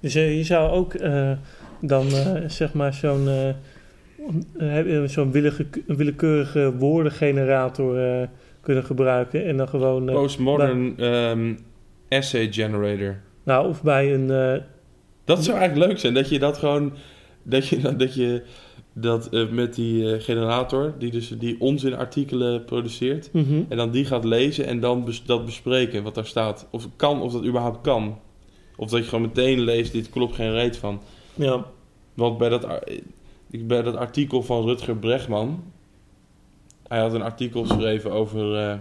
Dus eh, je zou ook eh, dan eh, zeg maar zo'n zo'n willekeurige woordengenerator kunnen gebruiken. En dan gewoon... Postmodern ehm, essay generator. nou, of bij een... Dat zou eigenlijk leuk zijn, dat je dat gewoon... Dat je dat, je, dat met die generator, die dus die onzinartikelen produceert... mhm. en dan die gaat lezen en dan bes- dat bespreken, wat daar staat. Of het kan, of dat überhaupt kan. Of dat je gewoon meteen leest, dit klopt geen reet van. Ja, Want bij dat, bij dat artikel van Rutger Bregman... Hij had een artikel geschreven over eh,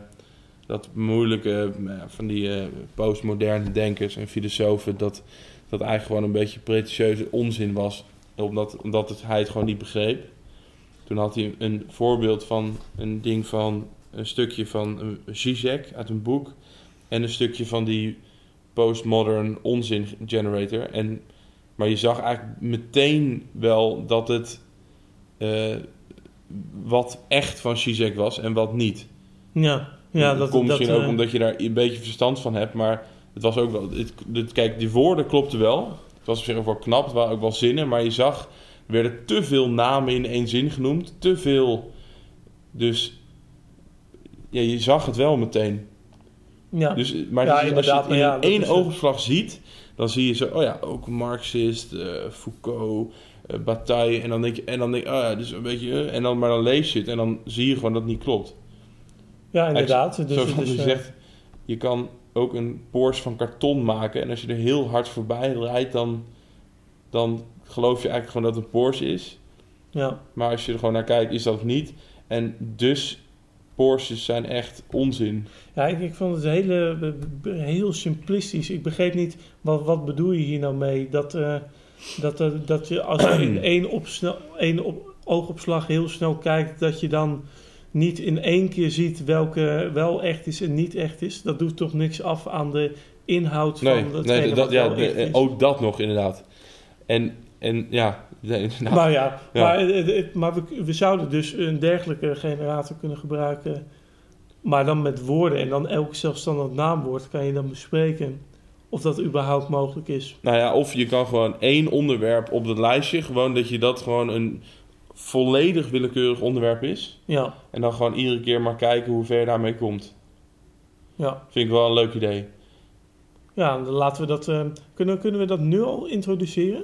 dat moeilijke... eh, van die eh, postmoderne denkers en filosofen... Dat, dat eigenlijk gewoon een beetje pretentieuze onzin was. Omdat, omdat het, hij het gewoon niet begreep. Toen had hij een voorbeeld van een ding van... Een stukje van een Zizek uit een boek... En een stukje van die postmodern onzin generator. En maar je zag eigenlijk meteen wel dat het eh, wat echt van Zizek was en wat niet. ja, ja. dat Dat, komt misschien ook eh, omdat je daar een beetje verstand van hebt, maar het was ook wel. Het, het- kijk, die woorden klopten wel. Het was op zich ook wel knap, het waren ook wel zinnen, maar je zag, er werden te veel namen in één zin genoemd, te veel. Dus ja, je zag het wel meteen. Ja, Dus, maar Ja, als je het in ja, één oogopslag ziet, dan zie je zo, oh ja, ook Marxist, eh, Foucault, eh, Bataille. En dan denk je, en dan denk je, oh ja, dus een beetje, eh, en dan, maar dan lees je het en dan zie je gewoon dat het niet klopt. ja inderdaad. Dus zo het van, is, je zegt, je kan ook een Porsche van karton maken en als je er heel hard voorbij rijdt, dan, dan geloof je eigenlijk gewoon dat het een Porsche is. ja. Maar als je er gewoon naar kijkt, is dat niet. En dus, Porsches zijn echt onzin. Ja, ik, ik vond het hele, heel simplistisch. Ik begreep niet, wat, wat bedoel je hier nou mee? Dat, eh, dat, eh, dat je als je in één, opsnel, één op, oogopslag heel snel kijkt, dat je dan niet in één keer ziet welke wel echt is en niet echt is. Dat doet toch niks af aan de inhoud Nee, van nee dat, ja, ook dat nog inderdaad. En, en ja, nee, inderdaad. Maar ja, Ja. Maar, het- het- maar we, we zouden dus een dergelijke generator kunnen gebruiken, maar dan met woorden. En dan elk zelfstandig naamwoord kan je dan bespreken of dat überhaupt mogelijk is. Nou ja, of je kan gewoon één onderwerp op dat lijstje, gewoon dat je dat gewoon een volledig willekeurig onderwerp is. Ja, En dan gewoon iedere keer maar kijken hoe ver je daarmee komt. ja. Vind ik wel een leuk idee. Ja, dan laten we dat. eh, kunnen, kunnen we dat nu al introduceren?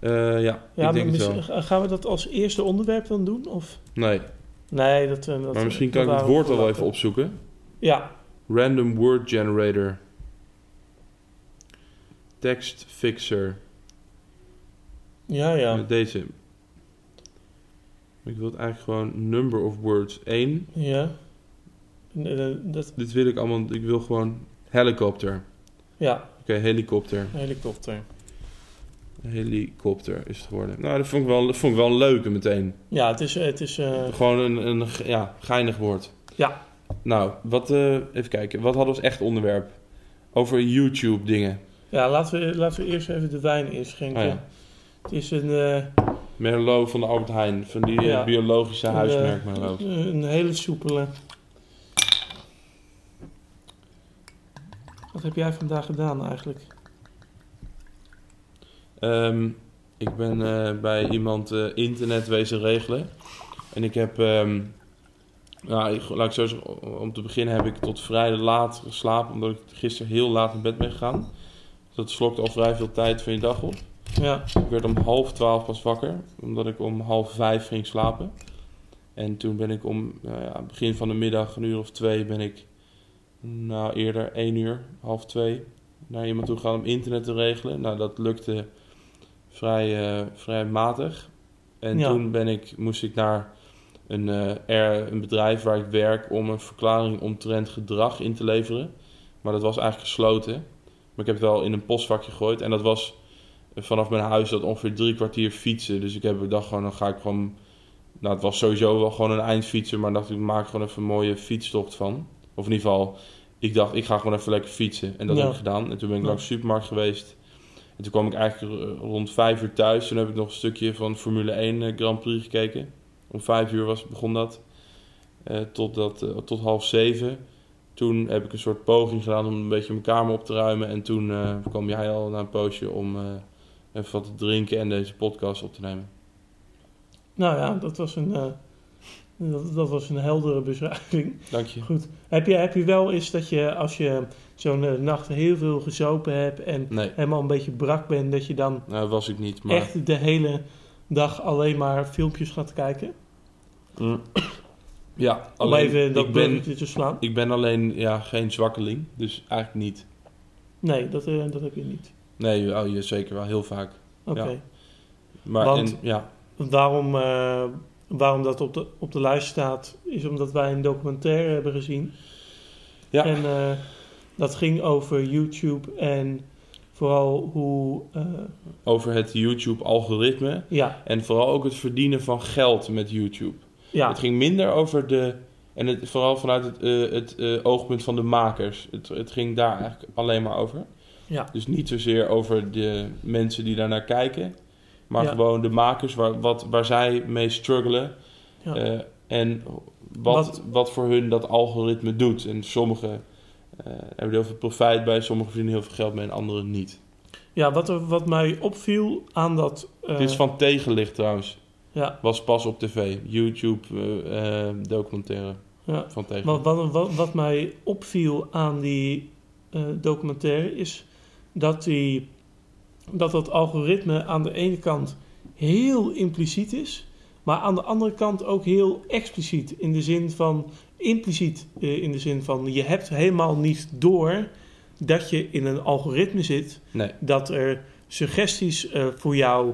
Eh, ja, Ja, ik denk het wel. gaan we dat als eerste onderwerp dan doen? Of? Nee, Nee, dat. eh, dat maar misschien kan ik het woord al wel even opzoeken. Ja, Random word generator. Text fixer. ja, ja. Met deze. Ik wil het eigenlijk gewoon number of words 1. Ja. Eh, dat, Dit wil ik allemaal. Ik wil gewoon helikopter. ja, Oké, helikopter. helikopter. Helikopter is het geworden. Nou, dat vond ik wel, dat vond ik wel een leuke meteen. Ja, het is. Het is eh, Gewoon een, een ja, geinig woord. ja, Nou, wat, eh, even kijken. Wat hadden we als echt onderwerp? Over YouTube dingen. ja laten, we, laten we eerst even de wijn inschenken. Oh ja. Het is een, eh, Merlot van de Albert Heijn. Van die Ja. biologische een, huismerk Merlot. een hele soepele. Wat heb jij vandaag gedaan eigenlijk? Ehm, ik ben eh, bij iemand eh, internet wezen regelen. En ik heb... ehm, nou, ik, laat ik zo zeggen. Om te beginnen heb ik tot vrij laat geslapen. Omdat ik gisteren heel laat in bed ben gegaan. Dus dat slokt al vrij veel tijd van je dag op. Ja, Ik werd om half twaalf pas wakker, omdat ik om half vijf ging slapen. En toen ben ik om nou ja, begin van de middag, een uur of twee, ben ik, nou eerder één uur, half twee, naar iemand toe gegaan om internet te regelen. Nou, dat lukte vrij, eh, vrij matig. En Ja. toen ben ik, moest ik naar een, eh, er, een bedrijf waar ik werk om een verklaring omtrent gedrag in te leveren. Maar dat was eigenlijk gesloten. Maar ik heb het wel in een postvakje gegooid. En dat was vanaf mijn huis dat ongeveer drie kwartier fietsen. Dus ik heb bedacht gewoon, dan ga ik gewoon... Nou, het was sowieso wel gewoon een eindfietsen, maar dacht ik, maak gewoon even een mooie fietstocht van. Of in ieder geval, ik dacht, ik ga gewoon even lekker fietsen. En dat Ja. heb ik gedaan. En toen ben ik Ja. langs de supermarkt geweest. En toen kwam ik eigenlijk rond vijf uur thuis. Toen heb ik nog een stukje van Formule 1 eh, Grand Prix gekeken. Om vijf uur was, begon dat. Eh, tot, dat eh, tot half zeven. Toen heb ik een soort poging gedaan om een beetje mijn kamer op te ruimen. En toen kwam jij al na een poosje om even wat te drinken en deze podcast op te nemen. Nou ja, dat was een, dat, dat was een heldere beschrijving. Dank je. Goed. Heb je, heb je wel eens dat je, als je zo'n eh, nacht heel veel gezopen hebt en Nee, helemaal een beetje brak bent, dat je dan nou was ik niet. Maar echt de hele dag alleen maar filmpjes gaat kijken? Mm. ja, Om alleen even dat ik, ben, te slaan. ik ben alleen ja, geen zwakkeling. Dus eigenlijk niet. Nee, dat, eh, dat heb je niet. Nee, oh, je zeker wel heel vaak. Oké. Ja. Maar Want- en, ja, Waarom, eh, waarom dat op de, op de lijst staat, is omdat wij een documentaire hebben gezien. Ja. En eh, dat ging over YouTube en vooral hoe... eh, over het YouTube-algoritme. ja, En vooral ook het verdienen van geld met YouTube. ja, Het ging minder over de. En het, vooral vanuit het, eh, het oogpunt van de makers. Het, het ging daar eigenlijk alleen maar over. ja, Dus niet zozeer over de mensen die daarnaar kijken. Maar Ja. gewoon de makers waar, wat, waar zij mee struggelen. ja. Eh, en wat, Wat- wat voor hun dat algoritme doet. En sommigen eh, hebben er heel veel profijt bij. Sommigen verdienen heel veel geld mee en anderen niet. ja wat, er, wat mij opviel aan dat... eh, Dit is van tegenlicht trouwens. Ja, Was pas op tv. YouTube documentaire ja. van tegenlicht. Wat, wat, wat, wat mij opviel aan die documentaire is dat, die, dat dat algoritme aan de ene kant heel impliciet is, maar aan de andere kant ook heel expliciet. In de zin van, impliciet eh, in de zin van, je hebt helemaal niet door dat je in een algoritme zit, Nee. dat er suggesties eh, voor jou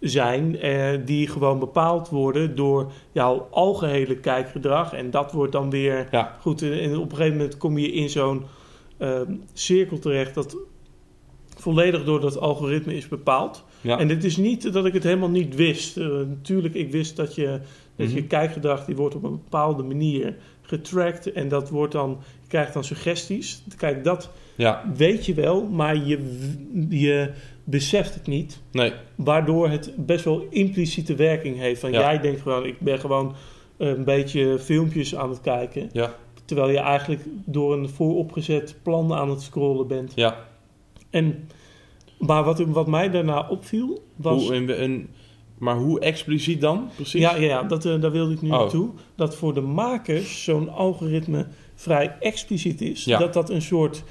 zijn eh, die gewoon bepaald worden door jouw algehele kijkgedrag. En dat wordt dan weer Ja. goed. En op een gegeven moment kom je in zo'n cirkel terecht dat volledig door dat algoritme is bepaald. Ja. En dit is niet dat ik het helemaal niet wist. Eh, natuurlijk, ik wist dat je, dat je Mhm. kijkgedrag die wordt op een bepaalde manier getracked. En dat wordt dan, je krijgt dan suggesties. Kijk, dat ja. weet je wel, maar je, je beseft het niet. Nee. Waardoor het best wel impliciete werking heeft. Van Ja. jij denkt gewoon, ik ben gewoon een beetje filmpjes aan het kijken. Ja. Terwijl je eigenlijk door een vooropgezet plan aan het scrollen bent. Ja. En, maar wat, wat mij daarna opviel, was... Hoe, en, en- maar hoe expliciet dan? Precies? Ja, ja, ja dat, eh, daar wilde ik nu Oh. naartoe. Dat voor de makers zo'n algoritme vrij expliciet is. Ja. Dat dat een soort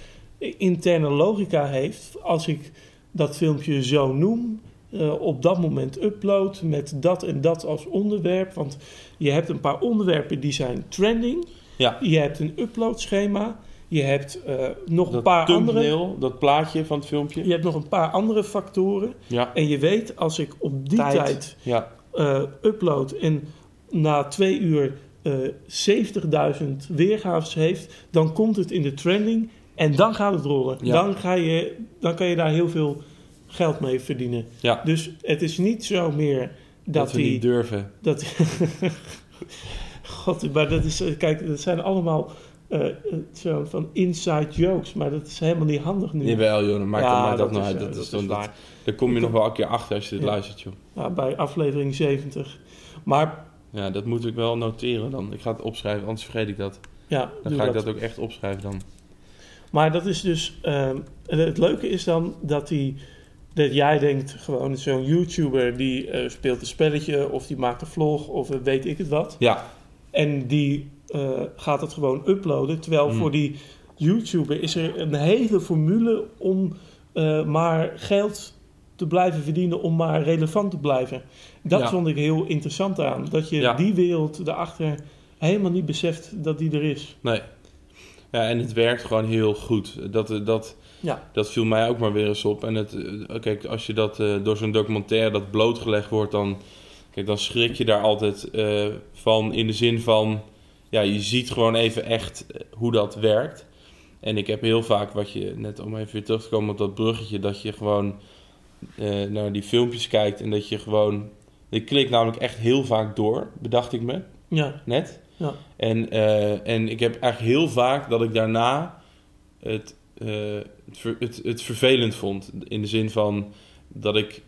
interne logica heeft. Als ik dat filmpje zo noem, eh, op dat moment upload met dat en dat als onderwerp. Want je hebt een paar onderwerpen die zijn trending. Ja. Je hebt een uploadschema. Je hebt eh, nog een paar andere... dat plaatje van het filmpje. Je hebt nog een paar andere factoren. Ja. En je weet, als ik op die Tijd. tijd Ja. eh, upload en na twee uur eh 70.000 weergaves heeft, dan komt het in de trending en dan gaat het rollen. Ja. Dan, ga je, dan kan je daar heel veel geld mee verdienen. Ja. Dus het is niet zo meer Dat, dat, we die... niet durven. Dat, God, maar dat is... eh, Kijk, dat zijn allemaal zo van inside jokes, maar dat is helemaal niet handig nu. Jawel joh, dan maakt Ja, maakt dat, dat nou uit. eh, Dat dat is dat, waar. daar kom je nog wel een keer achter als je dit Ja. luistert joh. Ja, bij aflevering 70. Maar Ja, dat moet ik wel noteren dan. Ik ga het opschrijven, anders vergeet ik dat. ja, Dan ga ik dat ook echt opschrijven dan. Maar dat is dus. ehm, het leuke is dan dat die. Dat jij denkt gewoon zo'n YouTuber die speelt een spelletje of die maakt een vlog of weet ik het wat. Ja, En die eh, gaat het gewoon uploaden. Terwijl Hmm. voor die YouTuber is er een hele formule om eh, maar geld te blijven verdienen, om maar relevant te blijven. Dat Ja. vond ik heel interessant aan. Dat je Ja. die wereld daarachter helemaal niet beseft dat die er is. nee. Ja, en het werkt gewoon heel goed. Dat, dat, Ja. dat viel mij ook maar weer eens op. En het, eh, kijk, als je dat eh, door zo'n documentaire dat blootgelegd wordt, dan, kijk, dan schrik je daar altijd eh, van. In de zin van, ja, je ziet gewoon even echt eh, hoe dat werkt. En ik heb heel vaak wat je, net om even weer terug te komen op dat bruggetje, dat je gewoon eh, naar die filmpjes kijkt en dat je gewoon. Ik klik namelijk echt heel vaak door, bedacht ik me Ja, net. Ja. En, eh, en ik heb eigenlijk heel vaak dat ik daarna het, eh, het, ver- het, het vervelend vond. In de zin van dat ik,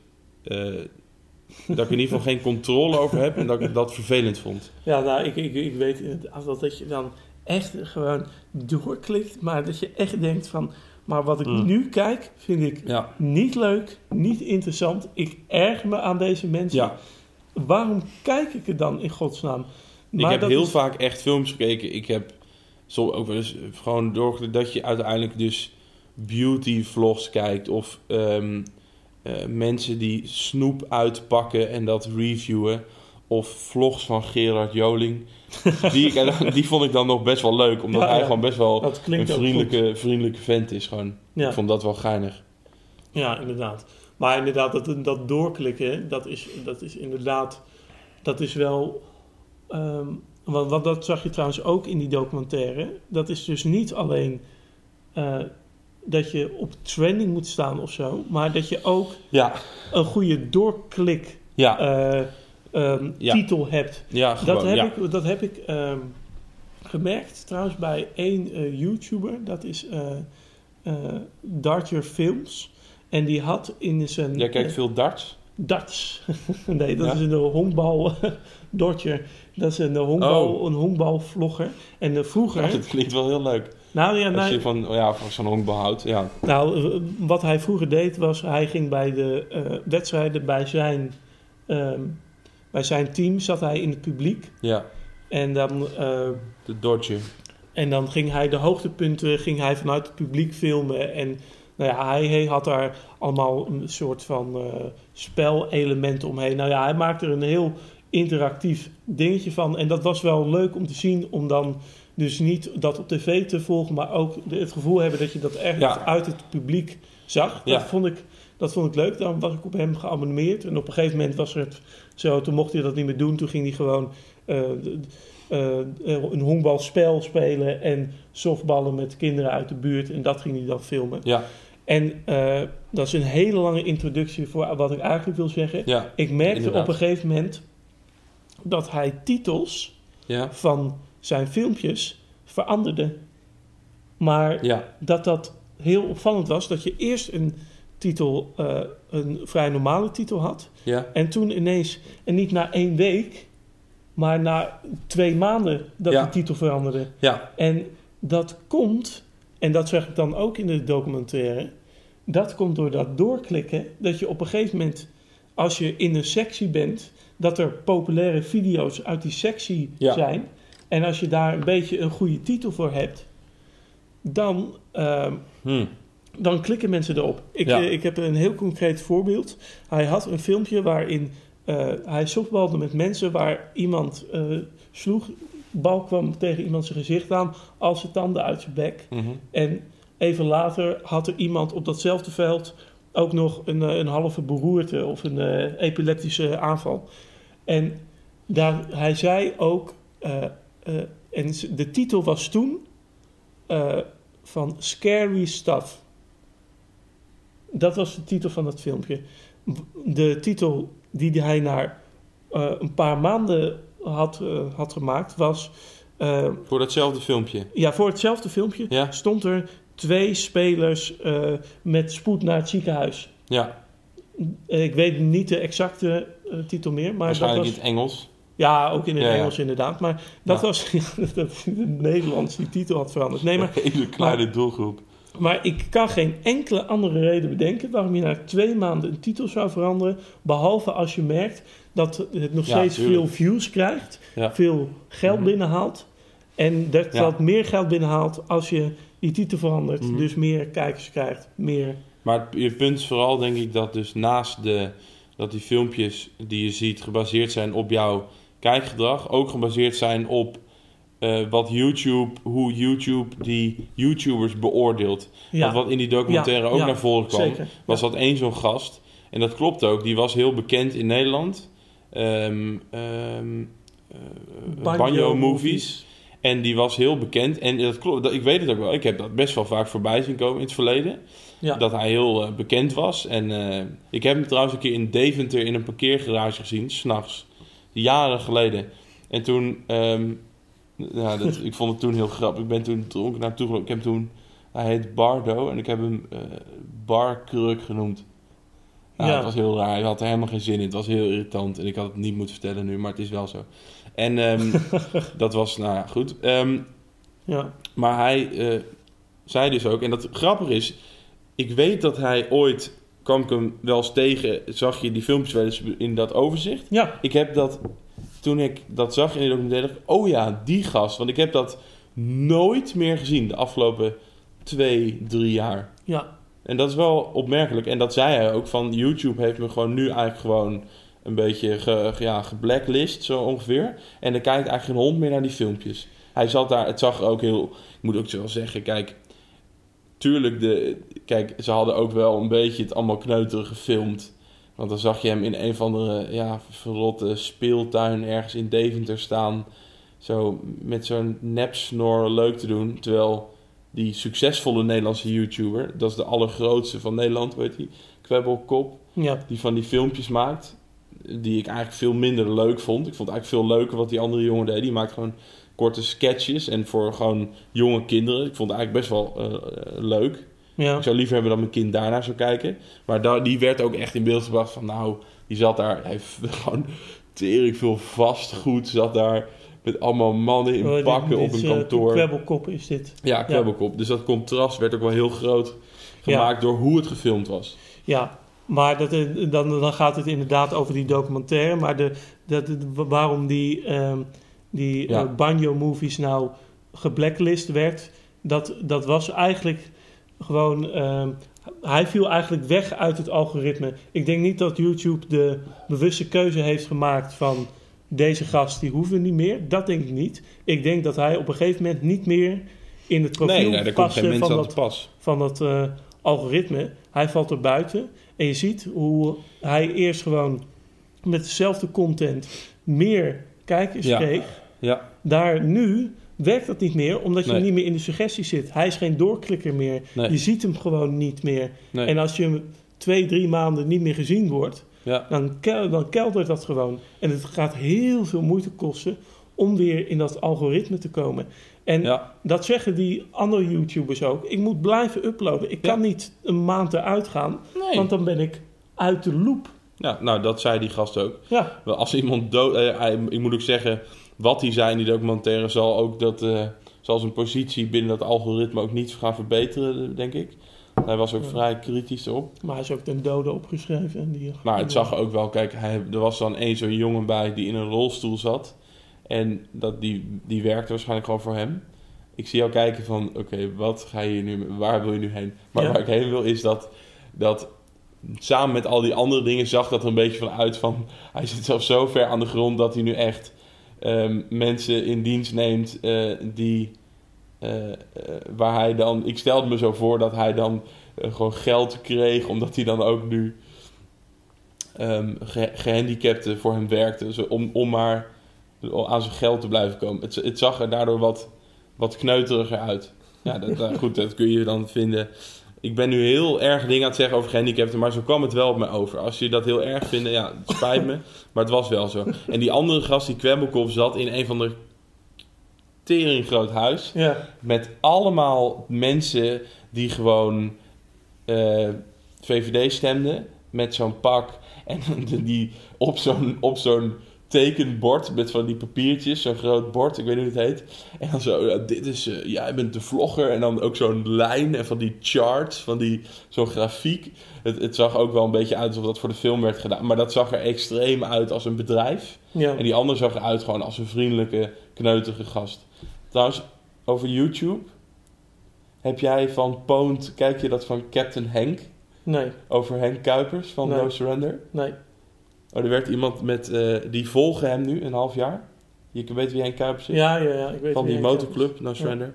dat ik in ieder geval geen controle over heb en dat ik dat vervelend vond. Ja, nou, ik, ik, ik weet het, als dat dat je dan echt gewoon doorklikt. Maar dat je echt denkt van, maar wat ik Mm. nu kijk, vind ik Ja, niet leuk, niet interessant. Ik erger me aan deze mensen. ja. Waarom kijk ik er dan in godsnaam? ik Maar heb dat heel is- vaak echt films gekeken. Ik heb zo ook wel eens gewoon door dat je uiteindelijk dus beauty vlogs kijkt of ehm, eh, mensen die snoep uitpakken en dat reviewen of vlogs van Gerard Joling. Die, ik- die vond ik dan nog best wel leuk, omdat Ja, hij ja. gewoon best wel een vriendelijke, vriendelijke vent is. Gewoon. Ja. Ik vond dat wel geinig. Ja, inderdaad. Maar inderdaad, dat, dat doorklikken, dat is, dat is inderdaad, dat is wel, want, want dat zag je trouwens ook in die documentaire. Dat is dus niet alleen eh, dat je op trending moet staan of zo, maar dat je ook Ja, een goede doorklik ja, eh, ehm, Ja. titel hebt. ja, Dat heb ik, dat heb ik ehm, gemerkt trouwens bij één eh, YouTuber, dat is Dartjer Films. En die had in zijn... Jij kijkt veel darts? darts. nee, dat Ja? is een honkbal. Dortje, dat is een honkbal, Oh. een honkbalvlogger. En vroeger, Ja, dat klinkt wel heel leuk. Nou ja, Als nou, je van, ja, van zo'n honkbal houdt. Ja. nou, eh, wat hij vroeger deed was, hij ging bij de eh, wedstrijden bij zijn, ehm, bij zijn team, zat hij in het publiek. ja, En dan, eh, de Dodge. en dan ging hij de hoogtepunten ging hij vanuit het publiek filmen. En nou ja, hij, hij had daar allemaal een soort van eh spelelementen omheen. Nou ja, hij maakte er een heel interactief dingetje van. En dat was wel leuk om te zien, om dan dus niet dat op tv te volgen, maar ook het gevoel hebben dat je dat echt Ja. uit het publiek zag. Ja. Dat, vond ik, dat vond ik leuk. Dan was ik op hem geabonneerd. En op een gegeven moment was het zo, toen mocht hij dat niet meer doen. Toen ging hij gewoon eh, d- eh, een honkbalspel spelen en softballen met kinderen uit de buurt. En dat ging hij dan filmen. Ja, En eh, dat is een hele lange introductie voor wat ik eigenlijk wil zeggen. ja, Ik merkte Inderdaad. op een gegeven moment dat hij titels ja, van zijn filmpjes veranderde. Maar ja, dat dat heel opvallend was. Dat je eerst een titel, eh, een vrij normale titel had. ja, En toen ineens, en niet na één week, maar na twee maanden dat Ja. de titel veranderde. ja, En dat komt, en dat zeg ik dan ook in de documentaire, dat komt door dat doorklikken, dat je op een gegeven moment, als je in een sectie bent, dat er populaire video's uit die sectie Ja. zijn. En als je daar een beetje een goede titel voor hebt, dan, ehm, hm, dan klikken mensen erop. Ik, Ja. eh, ik heb een heel concreet voorbeeld. Hij had een filmpje waarin eh, hij softbalde met mensen waar iemand eh, sloeg. Bal kwam tegen iemand zijn gezicht aan, als zijn tanden uit zijn bek. mhm. En even later had er iemand op datzelfde veld ook nog een, een halve beroerte of een epileptische aanval. En daar, hij zei ook, eh, en de titel was toen eh, van Scary Stuff. Dat was de titel van dat filmpje. De titel die hij na eh, een paar maanden had, had gemaakt was... Voor datzelfde filmpje. ja, voor hetzelfde filmpje Ja. stond er twee spelers met spoed naar het ziekenhuis. Ja, ik weet niet de exacte titel meer, maar dat waarschijnlijk was... in het Engels. Ja, ook in het Ja, ja. Engels inderdaad. Maar dat Ja. was dat in het Nederlands die titel had veranderd. Nee, maar, Een hele kleine doelgroep. maar ik kan geen enkele andere reden bedenken waarom je na twee maanden een titel zou veranderen. Behalve als je merkt dat het nog steeds veel views krijgt, veel geld Mhm. binnenhaalt. En dat dat meer geld binnenhaalt als je die titel verandert. Mhm. Dus meer kijkers krijgt, meer... Maar je punt is vooral, denk ik, dat dus naast de, dat die filmpjes die je ziet gebaseerd zijn op jouw kijkgedrag, ook gebaseerd zijn op eh, wat YouTube, hoe YouTube die YouTubers beoordeelt. Ja, Want wat in die documentaire Ja, ook ja, naar voren kwam, zeker. was dat één zo'n gast. En dat klopt ook, die was heel bekend in Nederland. Ehm ehm eh, Banjo Banjo movies. Movies. En die was heel bekend. En dat klopt, dat, ik weet het ook wel. Ik heb dat best wel vaak voorbij zien komen in het verleden. Ja. Dat hij heel eh, bekend was. En ik heb hem trouwens een keer in Deventer in een parkeergarage gezien, s'nachts. Jaren geleden. En toen, ehm, ja, dat, ik vond het toen heel grappig. Ik ben toen dronken naartoe gelopen. Ik heb toen, hij heet Bardo en ik heb hem eh Barkruk genoemd. Nou, Ja. Het was heel raar. Hij had er helemaal geen zin in. Het was heel irritant. En ik had het niet moeten vertellen nu, maar het is wel zo. En ehm, dat was, nou ja, goed. Ehm, Ja. Maar hij eh, zei dus ook, en dat grappig is, ik weet dat hij ooit, kwam ik hem wel eens tegen, zag je die filmpjes wel eens in dat overzicht. Ja. Ik heb dat, toen ik dat zag in die documentaire, dacht ik, oh ja, die gast. Want ik heb dat nooit meer gezien de afgelopen twee, drie jaar. Ja. En dat is wel opmerkelijk. En dat zei hij ook, van YouTube heeft me gewoon nu eigenlijk gewoon een beetje ge, ja, geblacklist, zo ongeveer. En dan kijkt eigenlijk geen hond meer naar die filmpjes. Hij zat daar, het zag ook heel, ik moet ook zo wel zeggen, kijk, tuurlijk, de, kijk, ze hadden ook wel een beetje het allemaal kneuterig gefilmd. Want dan zag je hem in een van de ja, verrotte speeltuin ergens in Deventer staan. Zo met zo'n nepsnor leuk te doen. Terwijl die succesvolle Nederlandse YouTuber, dat is de allergrootste van Nederland, weet je, Kwebbelkop, Ja. die van die filmpjes maakt. Die ik eigenlijk veel minder leuk vond. Ik vond eigenlijk veel leuker wat die andere jongen deed. Die maakt gewoon korte sketches. En voor gewoon jonge kinderen. Ik vond het eigenlijk best wel eh, leuk. Ja. Ik zou liever hebben dat mijn kind daarnaar zou kijken. Maar da- die werd ook echt in beeld gebracht van... Nou, die zat daar... Hij heeft gewoon tering veel vastgoed. Zat daar met allemaal mannen in Oh, pakken dit op een eh, kantoor. Kwebbelkop is dit. Ja, kwebbelkop. Dus dat contrast werd ook wel heel groot gemaakt door hoe het gefilmd was. Ja, maar dat, eh, dan, dan gaat het inderdaad over die documentaire. Maar de, dat, waarom die, ehm, die Ja. eh, Banjo-movies nou geblacklist werd... Dat, dat was eigenlijk gewoon... ehm, hij viel eigenlijk weg uit het algoritme. Ik denk niet dat YouTube de bewuste keuze heeft gemaakt van... Deze gast, die hoeven niet meer. Dat denk ik niet. Ik denk dat hij op een gegeven moment niet meer in het profiel Nee, nee, van dat pas. van dat eh, algoritme. Hij valt er buiten. En je ziet hoe hij eerst gewoon met dezelfde content meer kijkers Ja. kreeg. Ja, Daar nu werkt dat niet meer, omdat je Nee. niet meer in de suggestie zit. Hij is geen doorklikker meer. nee. Je ziet hem gewoon niet meer. nee. En als je hem twee, drie maanden niet meer gezien wordt, ja. dan, kel- dan keldert dat gewoon. En het gaat heel veel moeite kosten om weer in dat algoritme te komen. En ja. dat zeggen die andere YouTubers ook. Ik moet blijven uploaden. Ik Ja. kan niet een maand eruit gaan, want dan ben ik uit de loop. Ja, nou, dat zei die gast ook. Ja, Als iemand dood... eh, ik moet ook zeggen, wat hij zei in die documentaire... zal ook dat... eh, zal zijn positie binnen dat algoritme ook niet gaan verbeteren, denk ik. Hij was ook Ja. vrij kritisch erop. maar hij is ook ten dode opgeschreven. En die, Maar het zag ook wel... Kijk, hij, er was dan één zo'n jongen bij die in een rolstoel zat. En dat, die, die werkte waarschijnlijk gewoon voor hem. Ik zie jou kijken van... Oké, wat ga je nu... Waar wil je nu heen? Maar Ja. waar ik heen wil is dat... dat samen met al die andere dingen zag dat er een beetje van uit van... Hij zit zelfs zo ver aan de grond dat hij nu echt ehm, mensen in dienst neemt eh, die... eh, eh, waar hij dan... Ik stelde me zo voor dat hij dan gewoon geld kreeg... omdat hij dan ook nu ehm, ge- gehandicapten voor hem werkte... Zo, om, om maar aan zijn geld te blijven komen. Het, het zag er daardoor wat, wat kneuteriger uit. Ja, dat, dat- goed, dat kun je dan vinden... Ik ben nu heel erg dingen aan het zeggen over gehandicapten, maar zo kwam het wel op me over. Als je dat heel erg vindt, ja, het spijt me, maar het was wel zo. En die andere gast, die Kwebbelkop, zat in een van de teringgroot huis Ja, met allemaal mensen die gewoon eh, VVD stemden met zo'n pak en die op zo'n op zo'n tekenbord met van die papiertjes, zo'n groot bord, ik weet niet hoe het heet. En dan zo, ja, dit is, eh, jij bent de vlogger en dan ook zo'n lijn en van die charts, van die, zo'n grafiek. Het, het zag ook wel een beetje uit alsof dat voor de film werd gedaan, maar dat zag er extreem uit als een bedrijf. ja. En die andere zag eruit gewoon als een vriendelijke, kneutige gast. Trouwens, over YouTube. Heb jij van Poont, kijk je dat van Captain Henk? Nee, Over Henk Kuipers van Nee. No Surrender? nee. Oh, er werd iemand met, eh, die volgen hem nu een half jaar. Je weet wie Henk Kuipers is? Ja, ja, ja. Ik weet van die hij motorclub, No Surrender.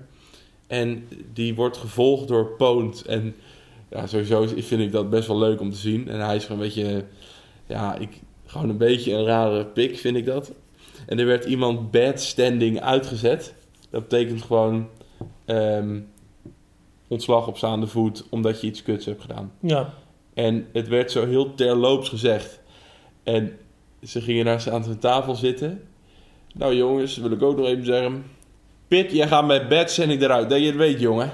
En die wordt gevolgd door Poont. En ja, sowieso vind ik dat best wel leuk om te zien. En hij is gewoon een beetje, ja, ik, gewoon een beetje een rare pik, vind ik dat. En er werd iemand bad standing uitgezet. Dat betekent gewoon ehm, ontslag op staande voet omdat je iets kuts hebt gedaan. Ja, En het werd zo heel terloops gezegd. En ze gingen daar aan zijn tafel zitten. Nou jongens, wil ik ook nog even zeggen. Pik, jij gaat met bed en ik eruit. Dat je het weet, jongen.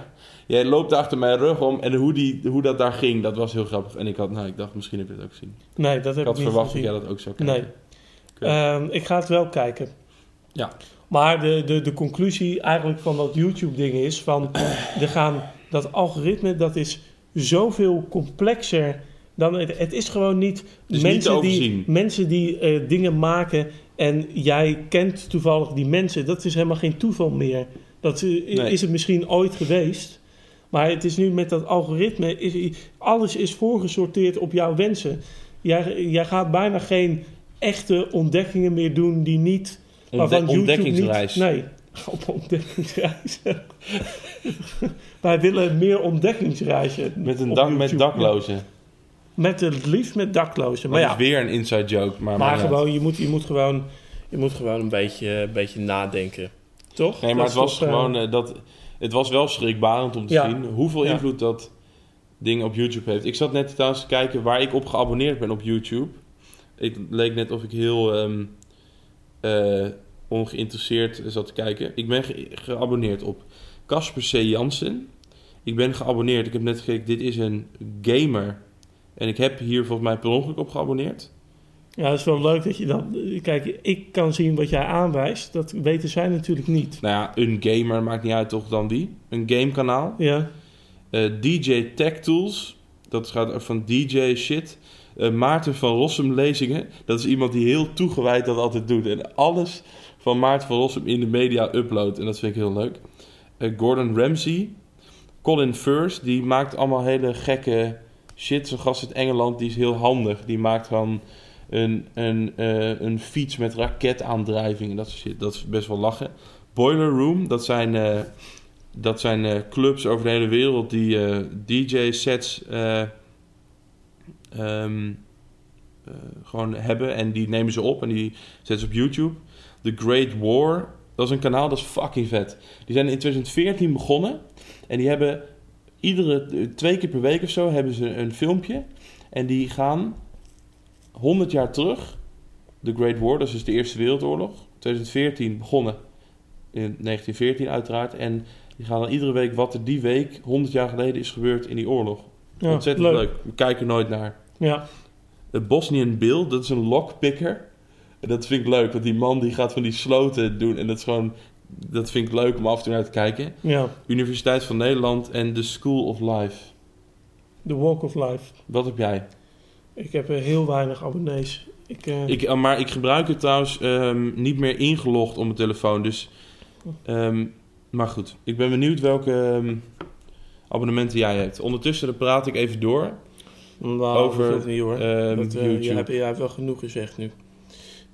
Jij loopt achter mijn rug om. En hoe, die, hoe dat daar ging, dat was heel grappig. En ik, had, nou, ik dacht, misschien heb je het ook gezien. nee, dat heb Ik ik, had niet verwacht dat jij dat ook zou kijken. Nee. Ehm, ik ga het wel kijken. Ja. Maar de, de, de conclusie eigenlijk van dat YouTube-ding is van... er gaan, dat algoritme, dat is zoveel complexer dan... Het, het is gewoon niet, is niet te mensen, die, mensen die eh, dingen maken... en jij kent toevallig die mensen. Dat is helemaal geen toeval meer. Dat eh, Nee. is het misschien ooit geweest... Maar het is nu met dat algoritme, is, alles is voorgesorteerd op jouw wensen. Jij, jij gaat bijna geen echte ontdekkingen meer doen die niet... Ontde- ontdekkingsreis. Niet, nee, op ontdekkingsreis. Wij willen meer ontdekkingsreizen. Met, een dak, met daklozen. Met het liefst met daklozen. Maar dat ja, is weer een inside joke. Maar, maar maar gewoon, je moet, je moet gewoon, je moet gewoon een beetje, een beetje nadenken. Toch? Nee, maar Dat het was toch, eh, gewoon... eh, dat, het was wel schrikbarend om te Ja. zien hoeveel Ja. invloed dat ding op YouTube heeft. Ik zat net trouwens te kijken waar ik op geabonneerd ben op YouTube. Ik leek net of ik heel eh, ongeïnteresseerd zat te kijken. Ik ben ge- geabonneerd op Casper C. Jansen. Ik ben geabonneerd. Ik heb net gekeken, dit is een gamer. En ik heb hier volgens mij per ongeluk op geabonneerd. Ja, het is wel leuk dat je dan... Kijk, ik kan zien wat jij aanwijst. Dat weten zij natuurlijk niet. Nou ja, een gamer maakt niet uit toch dan wie. Een gamekanaal. Ja, Eh, DJ Tech Tools. Dat gaat van DJ shit. Eh, Maarten van Rossum lezingen. Dat is iemand die heel toegewijd dat altijd doet. En alles van Maarten van Rossum in de media uploadt. En dat vind ik heel leuk. Eh, Gordon Ramsay. Colin First. Die maakt allemaal hele gekke shit. Zo'n gast uit Engeland. Die is heel handig. Die maakt gewoon een, een, eh, een fiets met raketaandrijving. En dat soort shit. Dat is best wel lachen. Boiler Room. Dat zijn... eh, dat zijn eh, clubs over de hele wereld die DJ-sets eh, ehm, eh, gewoon hebben. En die nemen ze op en die zetten ze op YouTube. The Great War, dat is een kanaal, dat is fucking vet. Die zijn in 2014 begonnen. En die hebben iedere eh, twee keer per week of zo hebben ze een filmpje. En die gaan 100 jaar terug. The Great War, dat is dus de Eerste Wereldoorlog. 2014 begonnen. In 1914 uiteraard. En die gaan dan iedere week wat er die week 100 jaar geleden is gebeurd in die oorlog. ja Ontzettend leuk. We kijken nooit naar. Ja, De Bosnian Bill, dat is een lockpicker. En dat vind ik leuk, want die man die gaat van die sloten doen. En dat is gewoon, dat vind ik leuk om af en toe naar te kijken. ja. Universiteit van Nederland en The School of Life. The Walk of Life. Wat heb jij? Ik heb eh, heel weinig abonnees. Ik, eh, Ik, eh, maar ik gebruik het trouwens ehm, niet meer ingelogd op mijn telefoon. Dus, ehm, maar goed, ik ben benieuwd welke ehm, abonnementen jij hebt. Ondertussen dan praat ik even door. nou, over, niet hoor. dat, YouTube. Jij hebt, jij hebt wel genoeg gezegd nu.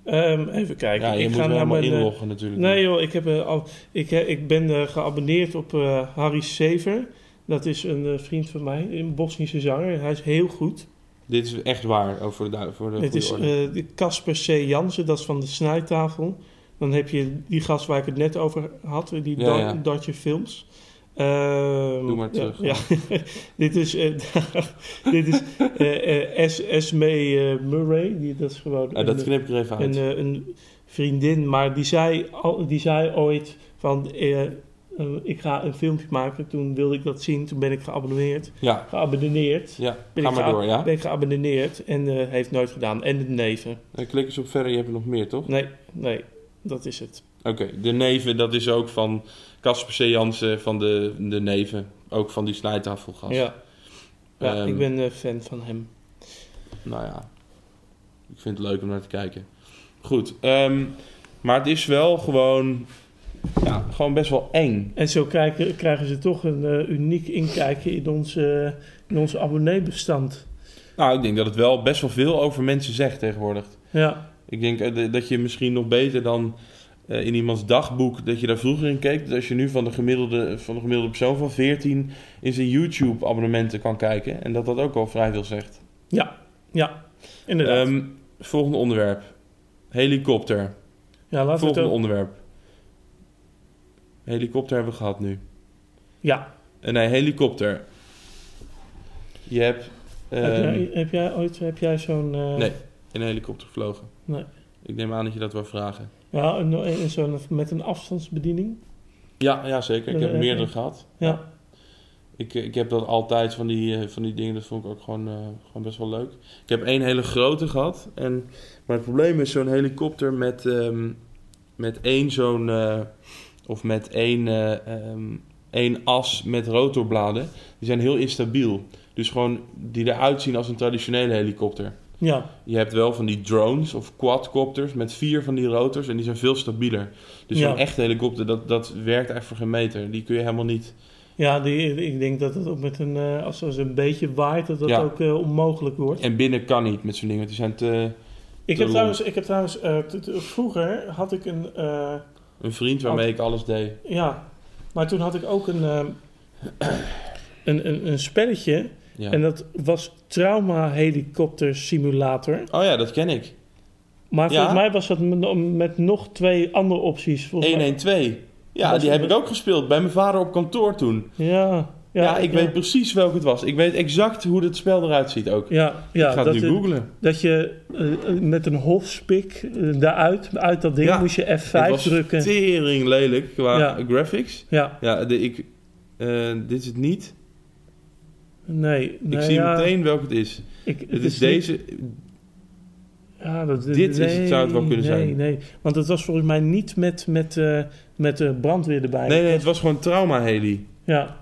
Ehm, even kijken. Ja, je ik moet ga wel naar helemaal mijn, eh, inloggen natuurlijk. Nee joh, ik, heb, eh, al, ik, eh, ik ben geabonneerd op Harry Sever. Dat is een vriend van mij, een Bosnische zanger. Hij is heel goed. Dit is echt waar, voor de, voor de Dit is Casper C. Jansen, dat is van de snijtafel. Dan heb je die gast waar ik het net over had, die Ja, Do- ja. Dodge Films. Ehm, Doe maar terug. Ja, dit is, eh, dit is eh, eh, Es- Esme Murray. Die, dat is gewoon Ah, dat knip ik er even uit. een, een vriendin, maar die zei, al, die zei ooit van... ik ga een filmpje maken. Toen wilde ik dat zien. Toen ben ik geabonneerd. ja, Geabonneerd. ja. Ben ga ik maar door, ja. Ben ik geabonneerd en heeft nooit gedaan. En de neven. Dan klik eens op verder, je hebt er nog meer, toch? Nee, nee, dat is het. Oké, de neven, dat is ook van Casper C. Jansen van de, de neven. Ook van die snijtafelgast. Ja, ja Ehm, ik ben eh, fan van hem. Nou ja, ik vind het leuk om naar te kijken. Goed, ehm, maar het is wel gewoon, ja, gewoon best wel eng. En zo krijgen, krijgen ze toch een eh, uniek inkijkje in ons, eh, in ons abonneebestand. Nou, ik denk dat het wel best wel veel over mensen zegt tegenwoordig. Ja, Ik denk eh, dat je misschien nog beter dan in iemands dagboek, dat je daar vroeger in keek. Dat als je nu van de gemiddelde, van de gemiddelde persoon van 14 in zijn YouTube-abonnementen kan kijken. En dat dat ook al vrij veel zegt. ja, ja. Inderdaad. Ehm, volgende onderwerp. Helikopter. ja, laten we het Volgende ook... onderwerp. Helikopter hebben we gehad nu. Ja. Eh, nee, helikopter. Je hebt heb, ehm, jij, heb jij ooit heb jij zo'n... eh, Nee. in een helikopter gevlogen. Nee. Ik neem aan dat je dat wil vragen. Ja, een, zo'n met een afstandsbediening. Ja, ja zeker. Ik heb Eh, meerdere eh, gehad. Ja. Ik, ik heb dat altijd van die, eh, van die dingen, dat vond ik ook gewoon, eh, gewoon best wel leuk. Ik heb één hele grote gehad. En, maar het probleem is zo'n helikopter met, ehm, met één zo'n... of met één, ehm, één as met rotorbladen. Die zijn heel instabiel. Dus gewoon die eruit zien als een traditionele helikopter. Ja, Je hebt wel van die drones of quadcopters met vier van die rotors en die zijn veel stabieler. Dus Ja. zo'n echte helikopter, dat, dat werkt echt voor geen meter. Die kun je helemaal niet... ja die, ik denk dat het ook met een, eh, als het een beetje waait, dat dat Ja. ook eh, onmogelijk wordt. En binnen kan niet met zo'n ding, want die zijn te... Ik te heb trouwens, ik heb trouwens eh, vroeger had ik een, Een vriend waarmee ik alles deed. ja, maar toen had ik ook een, een, een, een spelletje Ja. en dat was Trauma Helikopter Simulator. Oh ja, dat ken ik. Maar volgens mij was dat met, nog twee andere opties. Volgens mij- 112. Ja, die heb ik ook gespeeld bij mijn vader op kantoor toen. Ja, Ja, ja, ik weet precies welke het was. Ik weet exact hoe het spel eruit ziet ook. Ja, ja ik ga dat, het nu googlen. dat je eh, met een hofspik eh, daaruit, uit dat ding, moest je F5 Het was drukken. tering lelijk qua graphics. Ja, Ja, de, ik, eh, dit is het niet. Nee. Ik zie ja, meteen welke het is. Ik, Het is deze. Ja, dat, Dit is het, zou het wel kunnen nee, zijn. Nee, want het was volgens mij niet met, met, eh, met de brandweer erbij. Nee, nee, het was gewoon trauma heli. Ja.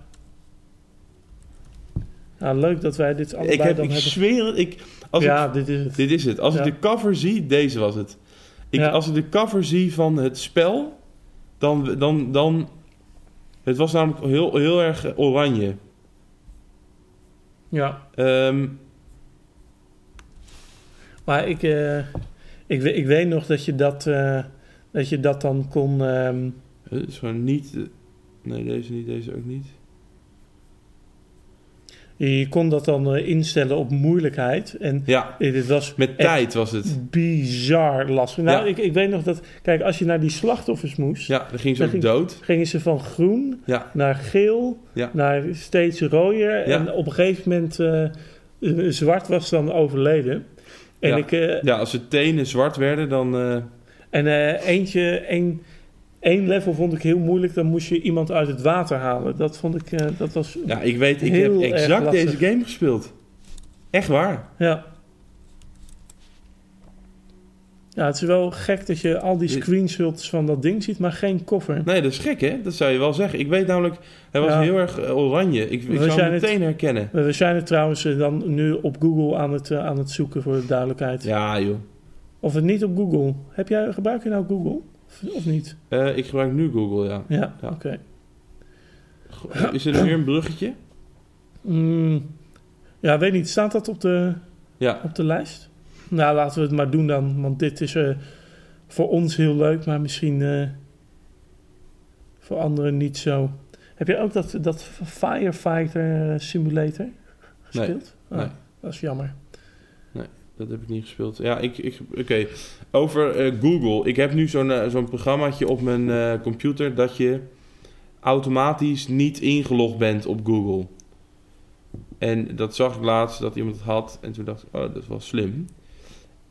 Ja, leuk dat wij dit allebei Ik, heb, dan ik hebben. zweer. Ik, als ja, ik, dit is het. dit is het. Als Ja. ik de cover zie, deze was het. Ik, Ja. Als ik de cover zie van het spel, dan. dan, dan het was namelijk heel, heel erg oranje. Ja. Ehm, Maar ik, eh, ik, ik weet nog dat je dat, eh, dat, je dat dan kon... ehm, het is gewoon niet. eh, Nee, deze niet, deze ook niet. Je kon dat dan eh, instellen op moeilijkheid. En Ja, eh, dit was met tijd was het. bizar lastig. Nou, Ja. ik, ik weet nog dat... Kijk, als je naar die slachtoffers moest... Ja, dan ging ze Dan ook ging- dood. gingen ze van groen Ja, naar geel, Ja. naar steeds rooier. En op een gegeven moment, eh, zwart was dan overleden. En, Ja. ik, ja als de tenen zwart werden, dan. en eentje, één, één level vond ik heel moeilijk. Dan moest je iemand uit het water halen. Dat vond ik, eh, dat was... ja, ik weet, ik heb exact deze game gespeeld. Echt waar. Ja. Ja, het is wel gek dat je al die screenshots van dat ding ziet, maar geen koffer. Nee, dat is gek, hè? Dat zou je wel zeggen. Ik weet namelijk, hij was Ja. heel erg eh, oranje. Ik, ik zou hem het- meteen herkennen. We zijn het trouwens eh, dan nu op Google aan het, aan het zoeken voor de duidelijkheid. Ja, joh. Of het niet op Google. Heb jij, gebruik je nou Google? Of, niet? Eh, ik gebruik nu Google, ja. Ja, Ja. oké. Is er nu weer een bruggetje? Mm, ja, weet niet. Staat dat op de, Ja. op de lijst? Nou, laten we het maar doen dan. Want dit is eh, voor ons heel leuk, maar misschien eh, voor anderen niet zo. Heb je ook dat, dat Firefighter Simulator gespeeld? Ah, nee. Dat is jammer. Dat heb ik niet gespeeld. Ja, ik... ik Oké. Over eh, Google. Ik heb nu zo'n eh, zo'n programmaatje op mijn eh, computer... dat je automatisch niet ingelogd bent op Google. En dat zag ik laatst dat iemand het had. En toen dacht ik, oh, dat wel slim.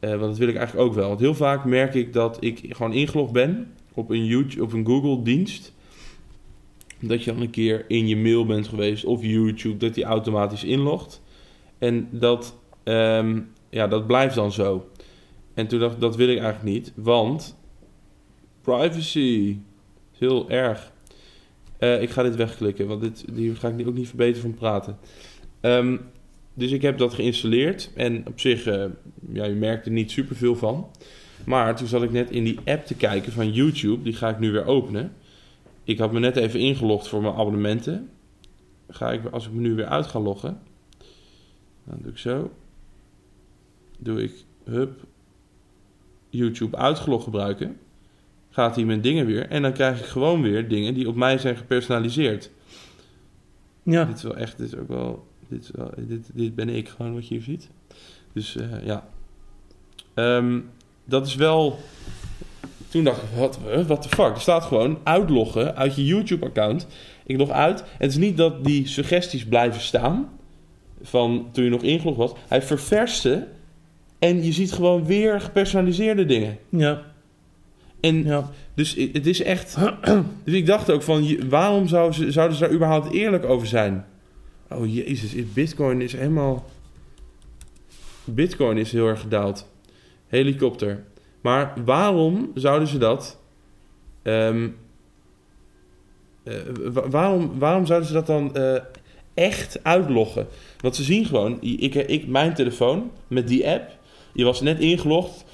Want dat wil ik eigenlijk ook wel. Want heel vaak merk ik dat ik gewoon ingelogd ben... op een, YouTube, een Google-dienst... dat je dan een keer in je mail bent geweest... of YouTube, dat die automatisch inlogt. En dat... ehm, ja, dat blijft dan zo. En toen dacht ik, dat wil ik eigenlijk niet, want privacy is heel erg. Eh, ik ga dit wegklikken, want dit, hier ga ik ook niet verbeteren van praten. Ehm, dus ik heb dat geïnstalleerd en op zich, eh, ja, je merkt er niet superveel van. Maar toen zat ik net in die app te kijken van YouTube, die ga ik nu weer openen. Ik had me net even ingelogd voor mijn abonnementen. Ga ik, als ik me nu weer uit ga loggen, dan doe ik zo doe ik hup YouTube uitgelogd gebruiken. Gaat hij mijn dingen weer. En dan krijg ik gewoon weer dingen die op mij zijn gepersonaliseerd. Ja, Dit is wel echt, dit is ook wel, dit, is wel, dit, dit ben ik gewoon wat je hier ziet. Dus eh, ja. Ehm, dat is wel. Toen dacht ik, wat what the fuck? Er staat gewoon uitloggen uit je YouTube-account. Ik log uit. En het is niet dat die suggesties blijven staan. Van toen je nog ingelogd was. Hij ververste. En je ziet gewoon weer gepersonaliseerde dingen. ja, En ja. dus het is echt. Dus ik dacht ook van, waarom zou ze, zouden ze daar überhaupt eerlijk over zijn? Oh jezus, Bitcoin is helemaal. Bitcoin is heel erg gedaald. Helikopter. Maar waarom zouden ze dat Ehm, eh, wa- waarom, waarom zouden ze dat dan eh, echt uitloggen? Want ze zien gewoon, ik, ik, mijn telefoon met die app, je was net ingelogd,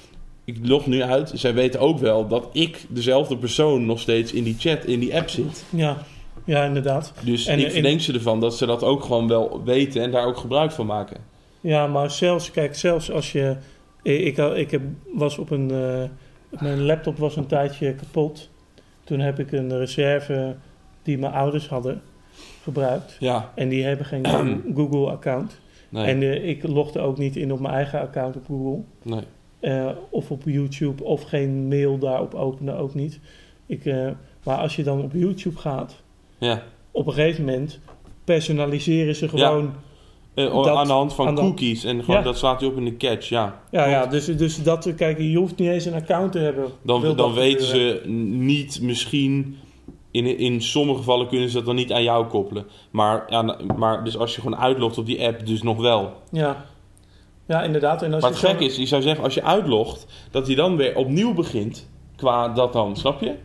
ik log nu uit. Zij weten ook wel dat ik dezelfde persoon nog steeds in die chat, in die app zit. Ja, ja inderdaad. Dus En, ik eh, verdenk ze ervan dat ze dat ook gewoon wel weten en daar ook gebruik van maken. Ja, maar zelfs, kijk, zelfs als je... Ik, ik, ik heb, was op een... eh, mijn laptop was een tijdje kapot. Toen heb ik een reserve die mijn ouders hadden gebruikt. Ja, En die hebben geen Google-account. Nee, En eh, ik logde ook niet in op mijn eigen account op Google. nee. Eh, of op YouTube. Of geen mail daarop openen, ook niet. Ik, eh, maar als je dan op YouTube gaat... Ja. Op een gegeven moment personaliseren ze gewoon... Dat- aan de hand van cookies en gewoon Ja. dat slaat hij op in de catch, ja. Ja, ja dus, dus dat, kijk, je hoeft niet eens een account te hebben. Dan, dan weten gebeuren. ze niet, misschien, in, in sommige gevallen kunnen ze dat dan niet aan jou koppelen. Maar, ja, maar dus als je gewoon uitlogt op die app, dus nog wel. Ja, ja inderdaad. En als Maar het gek is, je zou zeggen, als je uitlogt, dat hij dan weer opnieuw begint qua dat dan, snap je?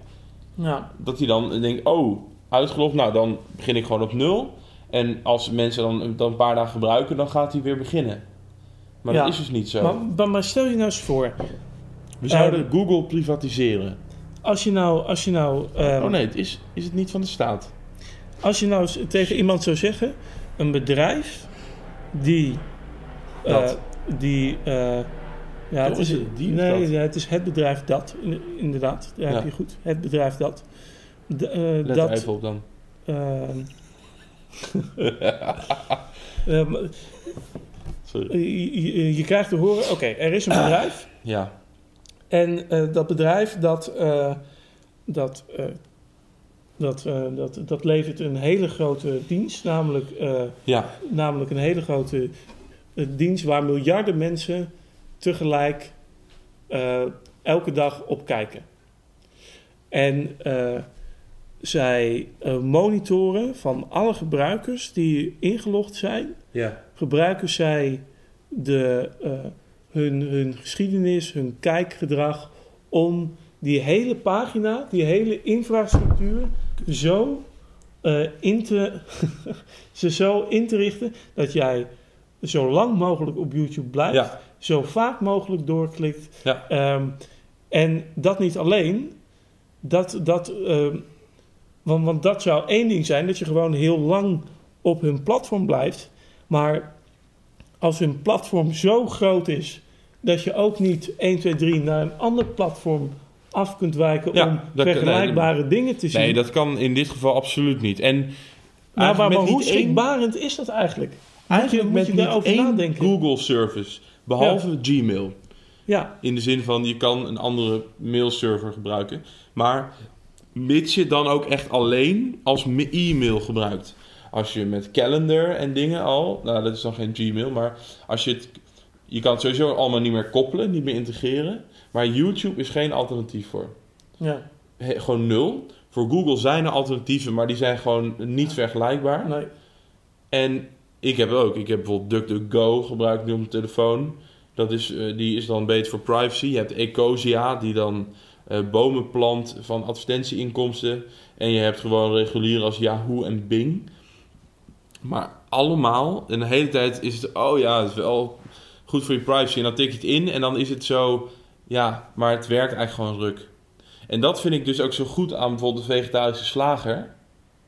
Ja, Dat hij dan denkt, oh, uitgelogd, nou dan begin ik gewoon op nul. En als mensen dan, dan een paar dagen gebruiken, dan gaat hij weer beginnen. Maar Ja. dat is dus niet zo. maar, maar, stel je nou eens voor. We zouden Eh, Google privatiseren. Als je nou, als je nou, ehm, oh nee, het is, is het niet van de staat? als je nou tegen iemand zou zeggen, een bedrijf die, Dat. die, eh, ja, het is, is het die nee, ja, het is het bedrijf dat, in- inderdaad, daar Ja. heb je goed, het bedrijf dat. De, eh, Let dat, even op dan. ehm, ehm, Sorry. je, je- je krijgt te horen, oké, er is een bedrijf. Ja, En eh, dat bedrijf dat, eh, dat, eh, dat, dat, dat levert een hele grote dienst, namelijk, ja, namelijk een hele grote dienst waar miljarden mensen tegelijk elke dag op kijken. En zij monitoren van alle gebruikers die ingelogd zijn, ja, gebruiken zij de, hun, hun geschiedenis, hun kijkgedrag om die hele pagina, die hele infrastructuur zo, eh, in, te, ze zo in te richten dat jij zo lang mogelijk op YouTube blijft, ja, zo vaak mogelijk doorklikt. Ja. Ehm, en dat niet alleen, dat, dat, ehm, want, want dat zou één ding zijn, dat je gewoon heel lang op hun platform blijft. Maar als hun platform zo groot is dat je ook niet 1, 2, 3 naar een ander platform af kunt wijken Ja, om dat- vergelijkbare dingen te zien. Nee, dat kan in dit geval absoluut niet. En nou, maar, maar hoe één- schrikbarend is dat eigenlijk? Eigenlijk moet met je daarover één nadenken. Google service, behalve Gmail. Ja, In de zin van, je kan een andere mailserver gebruiken. Maar mits je dan ook echt alleen als e-mail gebruikt. Als je met calendar en dingen al, nou dat is dan geen Gmail, maar als je het, je kan het sowieso allemaal niet meer koppelen, niet meer integreren. Maar YouTube is geen alternatief voor. ja, He- gewoon nul. Voor Google zijn er alternatieven, maar die zijn gewoon niet vergelijkbaar. nee. En ik heb ook. Ik heb bijvoorbeeld DuckDuckGo gebruikt nu op mijn telefoon. Dat is, eh, die is dan beter voor privacy. Je hebt Ecosia, die dan eh, bomen plant van advertentieinkomsten. En je hebt gewoon regulier als Yahoo en Bing. Maar allemaal, en de hele tijd is het, oh ja, het is wel goed voor je privacy. En dan tik je het in en dan is het zo, ja, maar het werkt eigenlijk gewoon ruk. En dat vind ik dus ook zo goed aan bijvoorbeeld de vegetarische slager.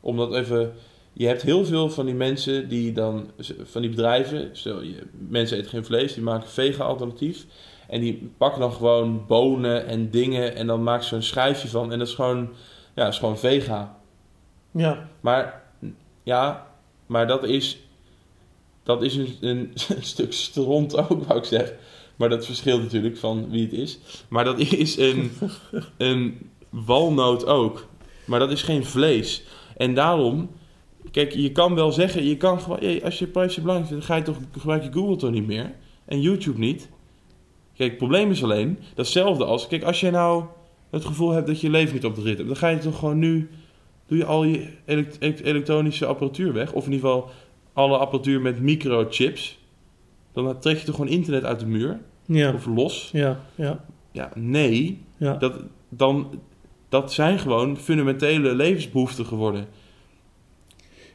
Omdat even, je hebt heel veel van die mensen die dan, van die bedrijven, stel, je, mensen eten geen vlees, die maken vega-alternatief. En die pakken dan gewoon bonen en dingen en dan maken ze een schijfje van. En dat is gewoon, ja, is gewoon vega. Ja, Maar ja, maar dat is, dat is een, een, een stuk stront ook, wou ik zeggen. Maar dat verschilt natuurlijk van wie het is. Maar dat is een, een walnoot ook. Maar dat is geen vlees. En daarom, kijk, je kan wel zeggen, je kan gewoon, als je privacy belangrijk vindt, dan ga je toch, gebruik je Google toch niet meer? En YouTube niet? Kijk, het probleem is alleen, datzelfde als, kijk, als je nou het gevoel hebt dat je leven niet op de rit hebt, dan ga je toch gewoon nu doe je al je elekt- elekt- elektronische apparatuur weg. Of in ieder geval alle apparatuur met microchips. Dan trek je toch gewoon internet uit de muur. ja, Of los. ja, ja, Ja, nee. ja. Dat, dan, Dat zijn gewoon fundamentele levensbehoeften geworden.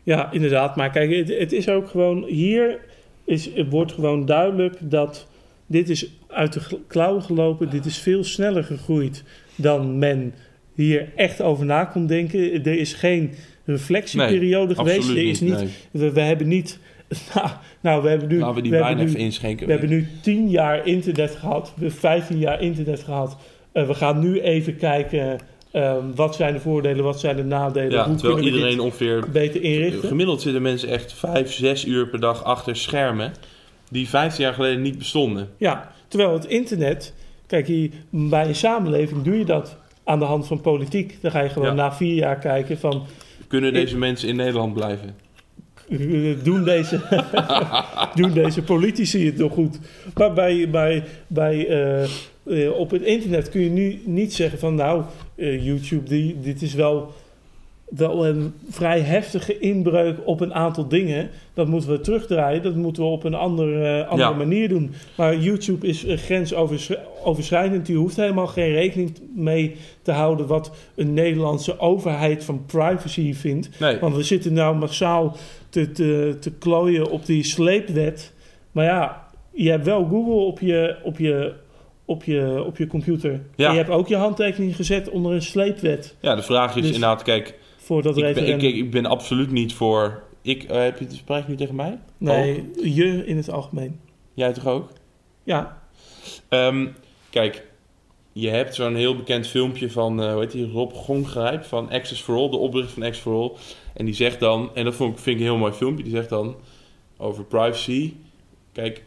Ja, inderdaad. Maar kijk, het, het is ook gewoon... Hier is, het wordt gewoon duidelijk dat dit is uit de klauwen gelopen. Dit is veel sneller gegroeid dan men hier echt over na kon denken. Er is geen reflectieperiode geweest. Er is niet. nee. we, we hebben niet... Nou, nou, we hebben nu... Laten we die we nu- even inschenken. We hebben nu 10 jaar internet gehad. We hebben 15 jaar internet gehad. Eh, we gaan nu even kijken... ehm, wat zijn de voordelen, wat zijn de nadelen? ja, hoe terwijl kunnen we iedereen ongeveer... beter inrichten? Gemiddeld zitten mensen echt 5, 6 uur per dag achter schermen... die 15 jaar geleden niet bestonden. Ja, terwijl het internet... Kijk, hier, bij een samenleving doe je dat aan de hand van politiek. Dan ga je gewoon Ja. na vier jaar kijken van... Kunnen deze mensen in Nederland blijven? eh, Doen deze, doen deze politici het nog goed? Maar bij, bij, bij, eh, eh, op het internet kun je nu niet zeggen van... Nou, YouTube, die, dit is wel, wel een vrij heftige inbreuk op een aantal dingen. Dat moeten we terugdraaien. Dat moeten we op een andere, eh, andere Ja. manier doen. Maar YouTube is grensoverschrijdend. Die hoeft helemaal geen rekening mee te houden... wat een Nederlandse overheid van privacy vindt. Nee, Want we zitten nou massaal te, te, te klooien op die sleepwet. Maar ja, je hebt wel Google op je, op je, op je, op je computer. Ja. En je hebt ook je handtekening gezet onder een sleepwet ja, de vraag is Dus- inderdaad... Kijk, voor dat ik ben, ik, ik, ben absoluut niet voor... Ik, eh, heb je het spreek je nu tegen mij? nee, je in het algemeen. Jij toch ook? Ja, Ehm, kijk, je hebt zo'n heel bekend filmpje van, eh hoe heet die, Rob Gongrijp van Access for All, de oprichter van Access for All. En die zegt dan, en dat vond ik, vind ik een heel mooi filmpje, die zegt dan over privacy. Kijk,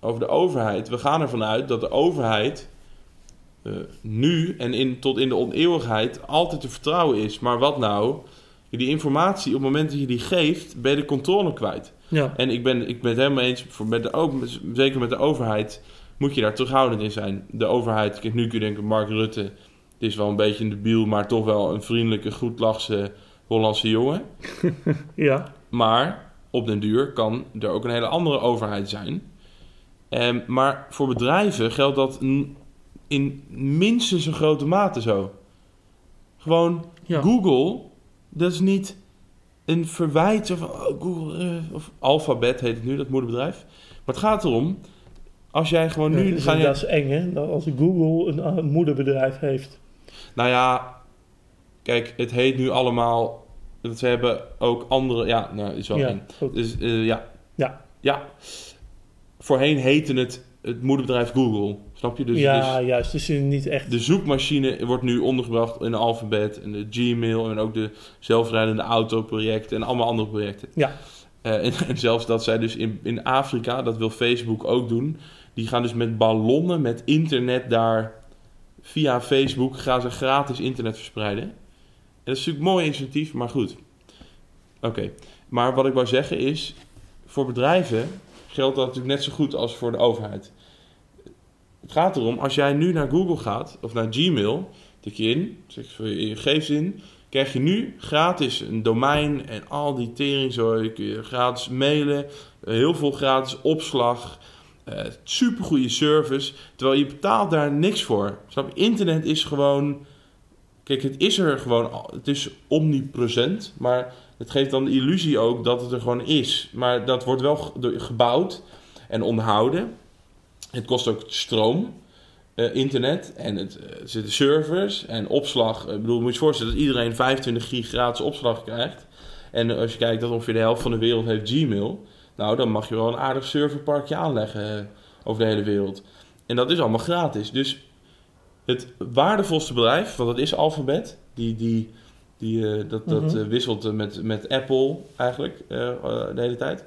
over de overheid. We gaan ervan uit dat de overheid eh, nu en in, tot in de oneeuwigheid altijd te vertrouwen is. Maar wat nou? Die informatie, op het moment dat je die geeft, ben je de controle kwijt. ja. En ik ben, ik ben het helemaal eens, voor met de, ook, zeker met de overheid, moet je daar terughoudend in zijn. De overheid, kijk, nu kun je denken, Mark Rutte, het is wel een beetje een debiel, maar toch wel een vriendelijke, goedlachse Hollandse jongen. ja. Maar op den duur kan er ook een hele andere overheid zijn. Ehm, maar voor bedrijven geldt dat in minstens een grote mate zo. Gewoon ja. Google, dat is niet een verwijt van oh, Google eh, of Alphabet heet het nu, dat moederbedrijf. Maar het gaat erom, als jij gewoon nu... Dus ga je, Dat is eng, hè? Dat Als Google een, een moederbedrijf heeft. Nou ja, kijk, het heet nu allemaal... Ze hebben ook andere... Ja, nou, is wel Ja. Dus eh, ja. Ja. Ja. Voorheen heette het het moederbedrijf Google. Snap je? Dus, ja, dus juist. Dus niet echt... de zoekmachine wordt nu ondergebracht in de alfabet en de Gmail en ook de zelfrijdende auto projecten en allemaal andere projecten. Ja. Eh, en, en zelfs dat zij dus in, in Afrika, dat wil Facebook ook doen, die gaan dus met ballonnen, met internet daar via Facebook gaan ze gratis internet verspreiden. En dat is natuurlijk een mooi initiatief, maar goed. Oké, maar wat ik wou zeggen is, voor bedrijven geldt dat natuurlijk net zo goed als voor de overheid. Het gaat erom, als jij nu naar Google gaat, of naar Gmail, tik je in, zeg je je gegevens in, krijg je nu gratis een domein en al die teringzooi, kun je gratis mailen, eh, heel veel gratis opslag, eh supergoeie service, terwijl je betaalt daar niks voor. Snap? Internet is gewoon, kijk, het is er gewoon, het is omnipresent, maar het geeft dan de illusie ook dat het er gewoon is. Maar dat wordt wel gebouwd en onderhouden. Het kost ook stroom, eh, internet en het, eh, zitten servers en opslag. Ik bedoel, moet je je voorstellen dat iedereen 25 gig gratis opslag krijgt. En als je kijkt dat ongeveer de helft van de wereld heeft Gmail. Nou, dan mag je wel een aardig serverparkje aanleggen eh, over de hele wereld. En dat is allemaal gratis. Dus het waardevolste bedrijf, want dat is Alphabet, die, die, die, eh, dat, dat Mhm. eh, wisselt eh, met, met Apple eigenlijk de hele tijd.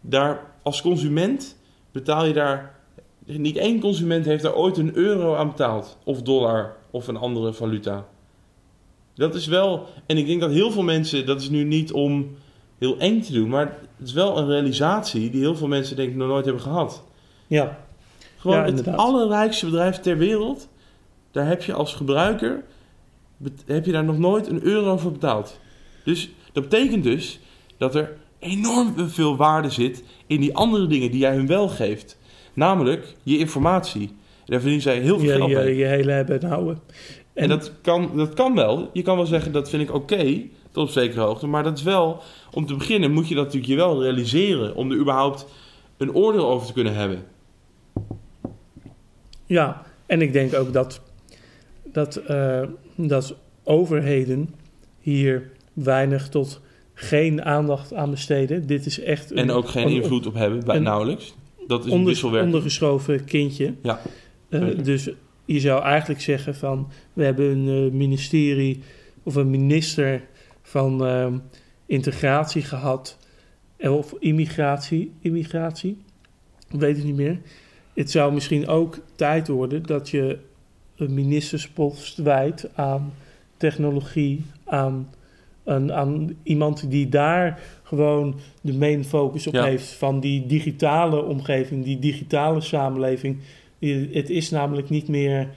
Daar als consument betaal je daar. Niet één consument heeft daar ooit een euro aan betaald. Of dollar of een andere valuta. Dat is wel. En ik denk dat heel veel mensen. Dat is nu niet om heel eng te doen. Maar het is wel een realisatie die heel veel mensen denk ik nog nooit hebben gehad. Ja, Gewoon Ja, het allerrijkste bedrijf ter wereld. Daar heb je als gebruiker. Heb je daar nog nooit een euro voor betaald. Dus dat betekent dus dat er enorm veel waarde zit in die andere dingen die jij hun wel geeft. Namelijk je informatie. Daar verdienen zij heel veel je, geld je, mee. je hele hebben en houden. En, dat, kan, dat kan wel. Je kan wel zeggen, dat vind ik oké, tot op zekere hoogte. Maar dat is wel, om te beginnen moet je dat natuurlijk je wel realiseren. Om er überhaupt een oordeel over te kunnen hebben. Ja, en ik denk ook dat, dat, eh, dat overheden hier weinig tot geen aandacht aan besteden. Dit is echt... En ook geen een- invloed op hebben, bij, een nauwelijks. Dat is een onder, ondergeschoven kindje. Ja, Eh, dus je zou eigenlijk zeggen van... we hebben een eh, ministerie of een minister van ehm, integratie gehad... eh, of immigratie, immigratie, ik weet het niet meer. Het zou misschien ook tijd worden dat je een ministerspost wijdt aan technologie, aan, aan, aan iemand die daar gewoon de main focus op Ja. heeft van die digitale omgeving, die digitale samenleving. Je- Het is namelijk niet meer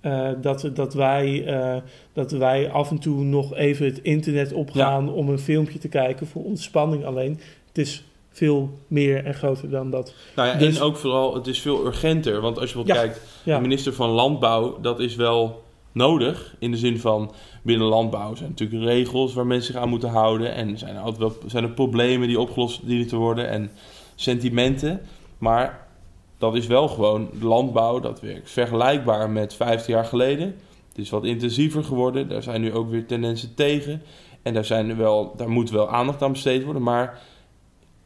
eh, dat, dat, wij, eh, dat wij af en toe nog even het internet opgaan om een filmpje te kijken voor ontspanning alleen. Het is veel meer en groter dan dat. Nou ja, Dus- en ook vooral, het is veel urgenter. Want als je bijvoorbeeld Ja, kijkt, ja. de minister van Landbouw, dat is wel nodig. In de zin van, binnen landbouw zijn natuurlijk regels waar mensen zich aan moeten houden. En zijn er altijd wel zijn er problemen die opgelost dienen te worden. En sentimenten. Maar dat is wel gewoon landbouw, dat werkt vergelijkbaar met 15 jaar geleden. Het is wat intensiever geworden. Daar zijn nu ook weer tendensen tegen. En daar, zijn wel, daar moet wel aandacht aan besteed worden. Maar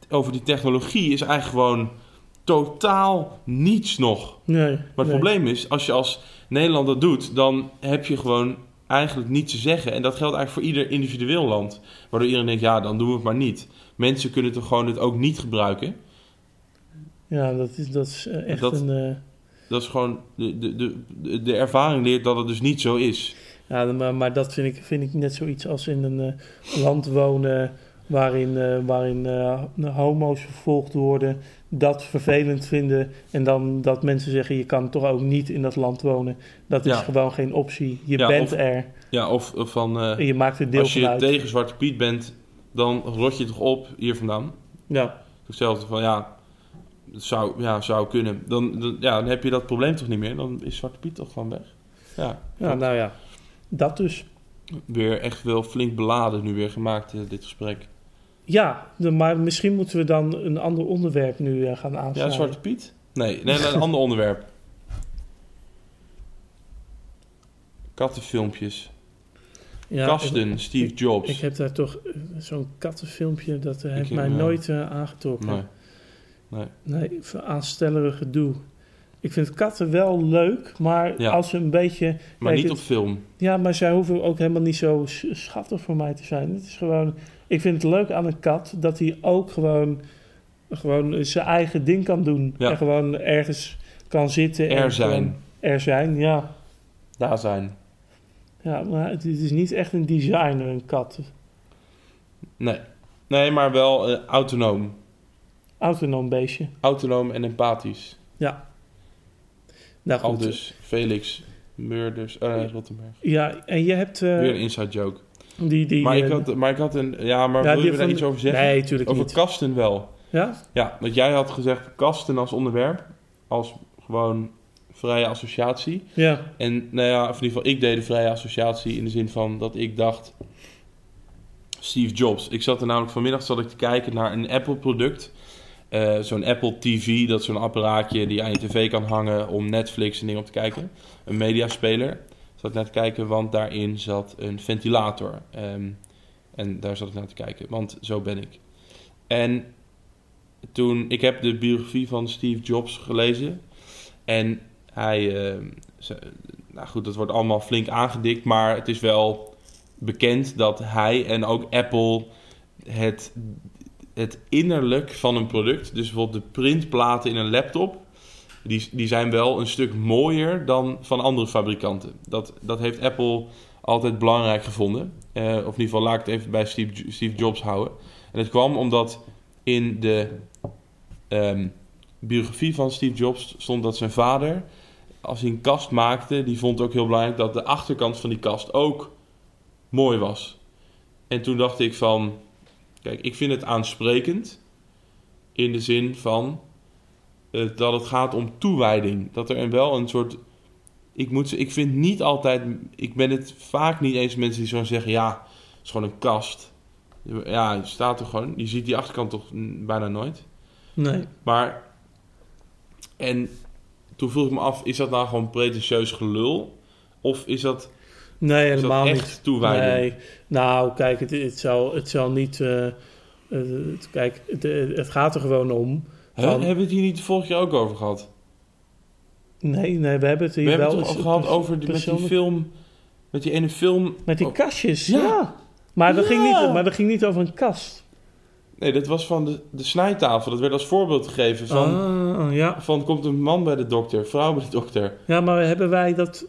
over die technologie is eigenlijk gewoon totaal niets nog. Nee, Maar het nee. probleem is, als je als Nederland dat doet, dan heb je gewoon eigenlijk niets te zeggen. En dat geldt eigenlijk voor ieder individueel land. Waardoor iedereen denkt, ja, dan doen we het maar niet. Mensen kunnen toch gewoon het ook niet gebruiken. Ja, dat is, dat is eh, echt Dat- een... eh, Dat is gewoon, de, de, de, de ervaring leert dat het dus niet zo is. Ja, maar, maar dat vind ik, vind ik net zoiets als in een eh, land wonen waarin, eh, waarin eh, homo's vervolgd worden, dat vervelend vinden en dan dat mensen zeggen je kan toch ook niet in dat land wonen. Dat is Ja. gewoon geen optie. Je Ja, bent of- er Ja, of, of van, eh, en je maakt er deel als je tegen Zwarte Piet bent, dan rot je toch op hier vandaan. Ja, Hetzelfde van, ja, het zou, ja, zou kunnen. Dan, dan, ja, dan heb je dat probleem toch niet meer. Dan is Zwarte Piet toch gewoon weg. Ja, ja, nou ja, dat dus. weer echt wel flink beladen nu weer gemaakt, dit gesprek. Ja, de- maar misschien moeten we dan een ander onderwerp nu eh, gaan Ja, aansnijden. Zwarte Piet? Nee, nee, een ander onderwerp. Kattenfilmpjes. Ja, Kasten, Steve Jobs. Ik heb daar toch eh, zo'n kattenfilmpje, dat eh, heeft mij ja. nooit aangetrokken. nee. nee. Nee, aanstellerig gedoe. Ik vind katten wel leuk, maar Ja. als ze een beetje... Maar niet het- op film. Ja, maar zij hoeven ook helemaal niet zo sch- schattig voor mij te zijn. Het is gewoon... Ik vind het leuk aan een kat dat hij ook gewoon, gewoon zijn eigen ding kan doen. Ja. En gewoon ergens kan zitten. en Er zijn. Er zijn, ja. Daar zijn. Ja, maar het is niet echt een designer, een kat. Nee. Nee, maar wel eh, autonoom. Autonoom beestje. Autonoom en empathisch. Ja. Nou goed. dus Felix Murders, eh Rottenberg. Ja, en je hebt... eh, Weer een inside joke. die, die, maar, ik eh, had, maar ik had een... Ja, maar ja, wil je daar iets over zeggen? Nee, natuurlijk over niet. kasten wel. Ja? Ja, want jij had gezegd kasten als onderwerp. Als gewoon vrije associatie. Ja. En nou ja, of in ieder geval, ik deed de vrije associatie in de zin van dat ik dacht... Steve Jobs. Ik zat er namelijk vanmiddag zat ik te kijken naar een Apple-product. Eh, zo'n Apple TV, dat is zo'n apparaatje die aan je tv kan hangen om Netflix en dingen op te kijken. Een mediaspeler. Zat te kijken, want daarin zat een ventilator. Ehm, en daar zat ik naar te kijken, want zo ben ik. En toen, ik heb de biografie van Steve Jobs gelezen. En hij, ehm, nou goed, dat wordt allemaal flink aangedikt, maar het is wel bekend dat hij en ook Apple het, het innerlijk van een product, dus bijvoorbeeld de printplaten in een laptop, die, die zijn wel een stuk mooier dan van andere fabrikanten. Dat, dat heeft Apple altijd belangrijk gevonden. Eh, of in ieder geval laat ik het even bij Steve, Steve Jobs houden. En het kwam omdat in de ehm, biografie van Steve Jobs stond dat zijn vader, als hij een kast maakte, die vond ook heel belangrijk dat de achterkant van die kast ook mooi was. En toen dacht ik van, kijk, ik vind het aansprekend in de zin van eh, dat het gaat om toewijding. Dat er een, wel een soort ik, moet, ik vind niet altijd... Ik ben het vaak niet eens met mensen die zo zeggen... Ja, het is gewoon een kast. Ja, het staat er gewoon. Je ziet die achterkant toch bijna nooit. Nee. Maar... En toen vroeg ik me af... Is dat nou gewoon pretentieus gelul? Of is dat, Nee, helemaal echt niet. toewijding? Nee. Nou, kijk, het, het, zal, het zal niet... eh, het- kijk, het, het gaat er gewoon om. Hebben we het hier niet vorig jaar ook over gehad? Nee, nee, we hebben het hier We wel eens gehad over die, met die film... Met die ene film... Met die Oh, kastjes, Ja. ja. Maar, dat ging niet, maar dat ging niet over een kast. Nee, dat was van de, de snijtafel. Dat werd als voorbeeld gegeven van... Ah, ja. Van komt een man bij de dokter, vrouw bij de dokter. ja, maar hebben wij dat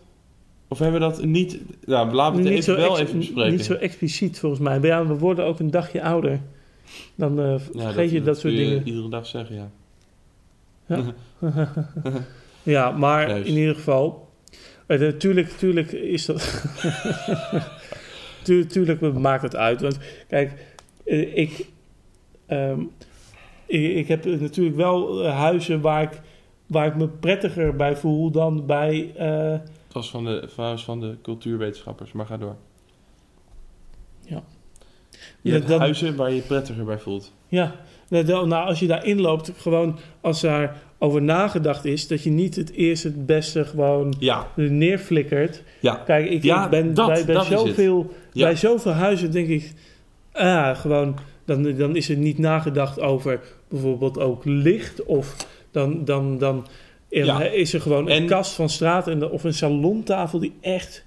Of hebben we dat niet... Nou, laten we het even, wel even bespreken. niet zo expliciet volgens mij. Maar ja, we worden ook een dagje ouder. Dan eh, Ja, vergeet je dat, soort kun je dingen. iedere dag zeggen, ja. Ja, maar Juist. in ieder geval... eh, Natuurlijk tuurlijk is dat... Tu- tuurlijk maakt het uit. Want kijk, eh, ik, ehm, ik, ik heb natuurlijk wel huizen waar ik, waar ik me prettiger bij voel dan bij... Het was van de, van, van de cultuurwetenschappers, maar ga door. Ja. Je Ja, hebt dan- huizen waar je je prettiger bij voelt. Ja, nou, als je daar inloopt, gewoon als daar over nagedacht is, dat je niet het eerste het beste gewoon Ja, er neerflikkert. ja. Kijk, ik, Ja, ik ben dat- bij, bij, zoveel, Ja. bij zoveel huizen denk ik, ah, gewoon, dan, dan is er niet nagedacht over bijvoorbeeld ook licht of dan, dan, dan Ja. is er gewoon een En- kast van straat en, of een salontafel die echt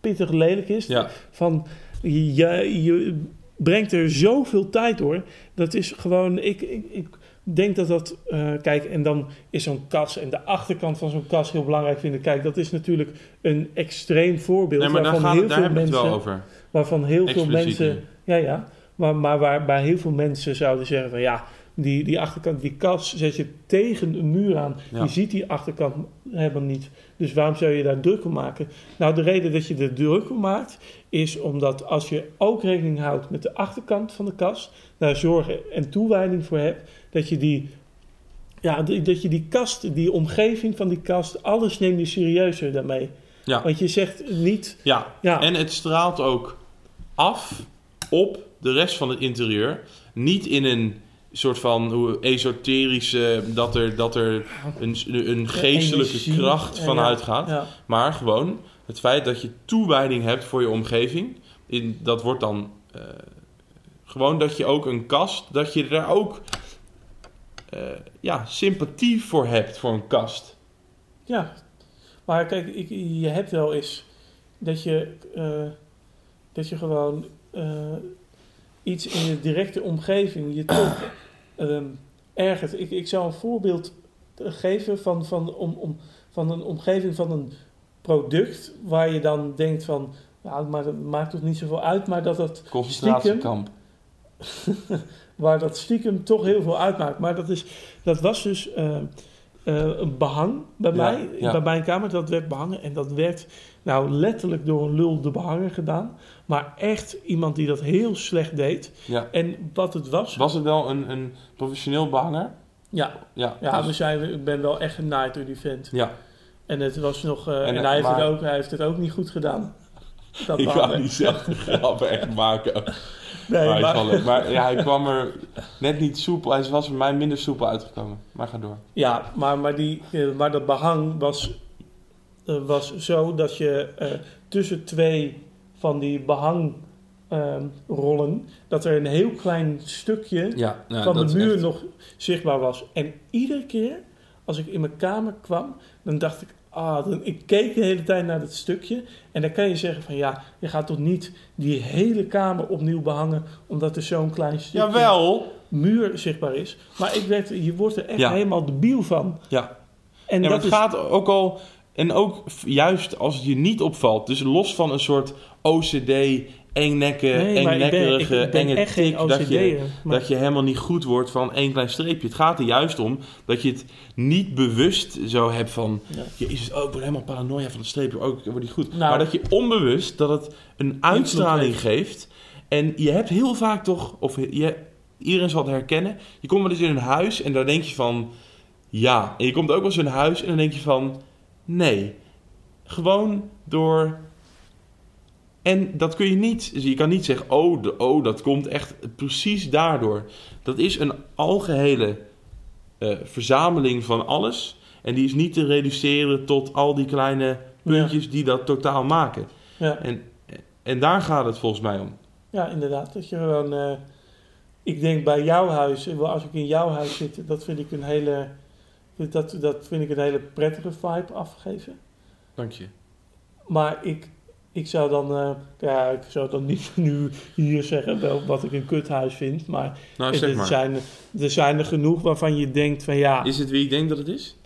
pittig lelijk is. Ja, Van, je, je brengt er zoveel tijd door. Dat is gewoon, ik, ik, ik denk dat dat, eh, kijk, en dan is zo'n kas en de achterkant van zo'n kas heel belangrijk vinden. Kijk, dat is natuurlijk een extreem voorbeeld nee, maar daar, waarvan gaan, heel daar veel hebben we het mensen, wel over. waarvan heel veel mensen, nu. ja, ja, maar, maar waarbij heel veel mensen zouden zeggen van ja. Die, die achterkant, die kas zet je tegen een muur aan. Ja. Je ziet die achterkant helemaal niet. Dus waarom zou je daar druk om maken? Nou, de reden dat je er druk om maakt, is omdat als je ook rekening houdt met de achterkant van de kast, daar zorgen en toewijding voor hebt, dat je die, ja, dat je die kast, die omgeving van die kast, alles neem je serieuzer daarmee. Ja. Want je zegt niet, Ja, ja, en het straalt ook af op de rest van het interieur. Niet in een soort van hoe esoterische, dat er, dat er een, een geestelijke energie, kracht en van ja, uitgaat. ja. Maar gewoon het feit dat je toewijding hebt voor je omgeving. In, dat wordt dan eh, gewoon dat je ook een kast, dat je daar ook eh, ja, sympathie voor hebt voor een kast. Ja, maar kijk, ik, je hebt wel eens dat je, eh, dat je gewoon eh, iets in je directe omgeving je toch ehm, ergert. Ik, ik zou een voorbeeld geven van, van, om, om, van een omgeving van een product waar je dan denkt van, ja, maar dat maakt toch niet zoveel uit, maar dat dat Concentratiekamp. waar dat stiekem toch heel veel uitmaakt. Maar dat, is, dat was dus eh, eh, een behang bij mij, bij mijn kamer. Dat werd behangen en dat werd nou letterlijk door een lul de behanger gedaan. Maar echt iemand die dat heel slecht deed. Ja. En wat het was... Was het wel een, een professioneel behanger? Ja, Ja, ja dus- we zijn, ik ben wel echt genaaid door die vent. ja. En het was nog... eh, En, en eh, hij, heeft het ook, hij heeft het ook niet goed gedaan. Dat Ik wou niet zeggen grappen echt maken. Nee, maar, hij maar- wel leuk. maar ja, hij kwam er net niet soepel. Hij was er mij minder soepel uitgekomen. Maar ga door. Ja, maar, maar, die, eh, maar dat behang was, eh, was zo dat je eh, tussen twee van die behangrollen, dat er een heel klein stukje Ja, nou, van de muur echt- nog zichtbaar was. En iedere keer als ik in mijn kamer kwam, dan dacht ik, ah, dan, ik keek de hele tijd naar dat stukje. En dan kan je zeggen van ja, je gaat toch niet die hele kamer opnieuw behangen, omdat er zo'n klein stukje Jawel! muur zichtbaar is. Maar ik werd, je wordt er echt Ja. helemaal debiel van. Ja. En ja, dat het is, gaat ook al... En ook juist als het je niet opvalt. Dus los van een soort OCD, engnekken, nee, maar ik ben, ik, engnekkerige, ik ben enge tik, dat je, maar- dat je helemaal niet goed wordt van één klein streepje. Het gaat er juist om dat je het niet bewust zo hebt van... Ja. Jezus, oh, ik word helemaal paranoia van het streepje. Oh, ik word niet goed. Nou. maar dat je onbewust dat het een uitstraling geeft. En je hebt heel vaak toch... Of je, iedereen zal het herkennen. Je komt wel eens in een huis en daar denk je van... Ja. En je komt ook wel eens in een huis en dan denk je van... Nee. Gewoon door. En dat kun je niet. Je kan niet zeggen, oh, de, oh dat komt echt precies daardoor. Dat is een algehele eh, verzameling van alles. En die is niet te reduceren tot al die kleine puntjes die dat totaal maken. Ja. En, en daar gaat het volgens mij om. Ja, inderdaad. Dat je gewoon. eh, ik denk bij jouw huis, als ik in jouw huis zit, dat vind ik een hele. Dat, dat vind ik een hele prettige vibe afgeven. Dank je. Maar ik, ik zou dan. eh, ja, ik zou dan niet nu hier zeggen wel wat ik een kuthuis vind. Maar, Nou, er, zeg maar. Zijn, er zijn er genoeg waarvan je denkt van ja. Is het wie ik denk dat het is?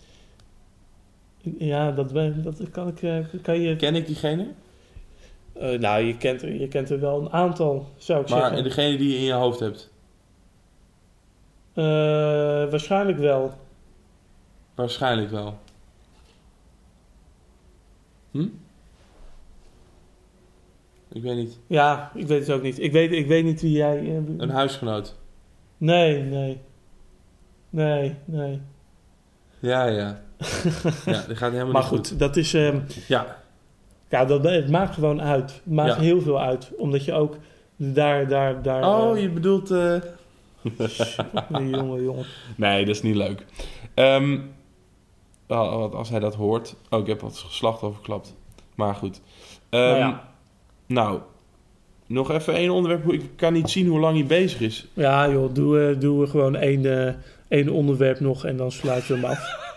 Ja, dat, dat kan ik. eh, Kan je. Ken ik diegene? eh, nou, je kent, er, je kent er wel een aantal, zou ik Maar zeggen. degene die je in je hoofd hebt. Waarschijnlijk wel. Waarschijnlijk wel. Hm? Ik weet niet. Ja, ik weet het ook niet. Ik weet, ik weet niet wie jij... eh, Een huisgenoot. Nee, nee. Nee, nee. Ja, ja. ja, dat gaat helemaal Maar niet goed, dat is... ehm, Ja, ja, dat, het maakt gewoon uit. Het maakt Ja. heel veel uit. Omdat je ook daar... daar, daar Oh, eh, je bedoelt... eh, jongen, jongen. Nee, dat is niet leuk. Ehm, oh, wat als hij dat hoort... Oh, ik heb wat geslacht overklapt. Maar goed. Ehm, Nou ja. Nou, nog even één onderwerp. Ik kan niet zien hoe lang hij bezig is. Ja, joh, doe, eh, doe gewoon één, eh, één onderwerp nog en dan sluiten we hem af.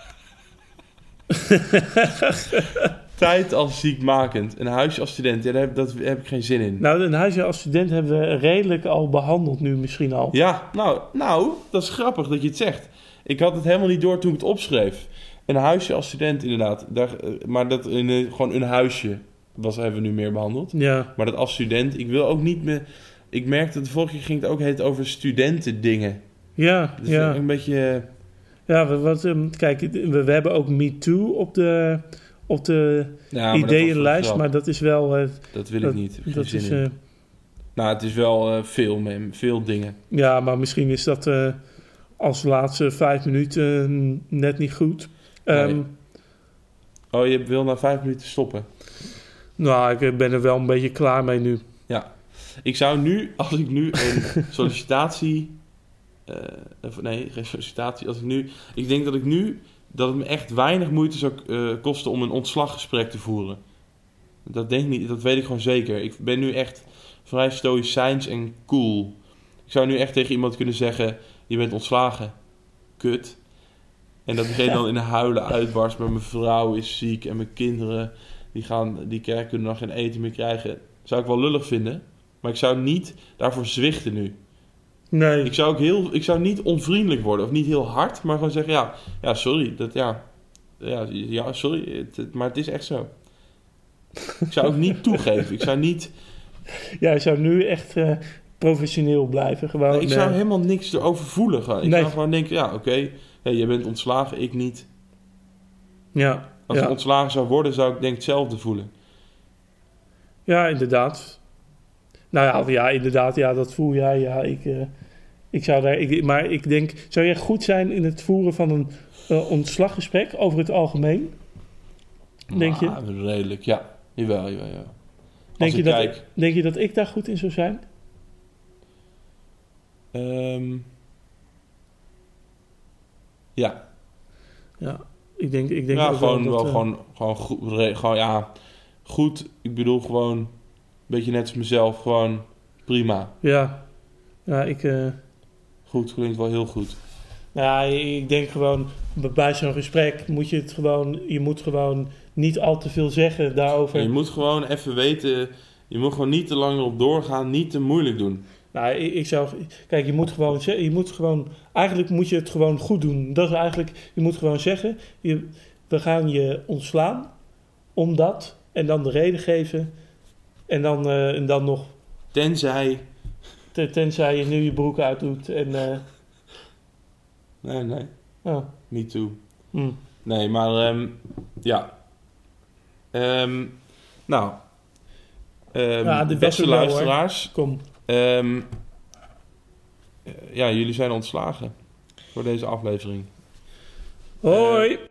Tijd als ziekmakend. Een huisje als student. Ja, daar heb, dat heb ik geen zin in. Nou, een huisje als student hebben we redelijk al behandeld nu misschien al. Ja, nou, nou, dat is grappig dat je het zegt. Ik had het helemaal niet door toen ik het opschreef. Een huisje als student, inderdaad. Daar, eh, maar dat in, gewoon een huisje was, hebben we nu meer behandeld. Ja, Maar dat als student, ik wil ook niet meer... Ik merkte, de vorige keer ging het ook heet over studentendingen. ja, Dus ja. een beetje... eh, Ja, wat, ehm, kijk, we, we hebben ook Me Too op de, op de Ja, dat ideeënlijst, maar dat is wel... eh, Dat wil dat- ik niet. Dat is, eh, Nou, het is wel veel, mem. Veel dingen. ja, maar misschien is dat als laatste vijf minuten net niet goed. Ehm, Nee. Oh, je wil na vijf minuten stoppen. Nou, ik ben er wel een beetje klaar mee nu. Ik zou nu, als ik nu een sollicitatie... eh, of nee, geen sollicitatie. Als ik nu... Ik denk dat ik nu... Dat het me echt weinig moeite zou eh, kosten om een ontslaggesprek te voeren. Dat denk ik niet. Dat weet ik gewoon zeker. Ik ben nu echt vrij stoïcijns en cool. Ik zou nu echt tegen iemand kunnen zeggen... Je bent ontslagen. Kut. En dat diegene dan in huilen uitbarst. Maar mijn vrouw is ziek en mijn kinderen... Die, gaan, die kerk kunnen nog geen eten meer krijgen. Zou ik wel lullig vinden. Maar ik zou niet daarvoor zwichten nu. Nee, Ik zou, ook heel, ik zou niet onvriendelijk worden. Of niet heel hard. Maar gewoon zeggen, ja, ja sorry. Dat, ja, ja, ja, sorry. Het, het- maar het is echt zo. Ik zou ook niet toegeven. Ik zou niet... ja, je zou nu echt eh, professioneel blijven. Gewoon, Nee, ik zou eh, helemaal niks erover voelen. Ik Nee. zou gewoon denken, ja, oké. ja, je bent ontslagen, ik niet. ja, Als ja. ik ontslagen zou worden, zou ik denk hetzelfde voelen. ja, inderdaad. Nou ja, ja, inderdaad, ja, dat voel jij. Ja, ik, eh, ik zou daar, ik, maar ik denk, zou jij goed zijn in het voeren van een eh, ontslaggesprek over het algemeen? Denk je? Maar redelijk, ja. Jawel, jawel. Als Denk je, dat, kijk... denk je dat ik daar goed in zou zijn? ehm, ja, Ja, ik denk, ik denk ja ook gewoon dat, wel eh, gewoon, gewoon, goed, re- gewoon, ja, goed. Ik bedoel gewoon, een beetje net als mezelf, gewoon prima. Ja, ja ik, eh, Goed, klinkt wel heel goed. nou, ja, ik denk gewoon, bij zo'n gesprek moet je het gewoon, je moet gewoon niet al te veel zeggen daarover. En je moet gewoon even weten, je moet gewoon niet te lang erop doorgaan, niet te moeilijk doen. Nou, ik, ik zou, kijk, je moet gewoon, je moet gewoon, eigenlijk moet je het gewoon goed doen. Dat is eigenlijk, je moet gewoon zeggen, je, we gaan je ontslaan, omdat, en dan de reden geven, en dan, eh, en dan nog, Tenzij, te- tenzij je nu je broek uitdoet en, eh, nee, nee, oh, me too. hm. Nee, maar ehm, ja. Ehm, nou, ehm Ja, de beste luisteraars. kom. Ehm, eh, ja, jullie zijn ontslagen voor deze aflevering. Hoi!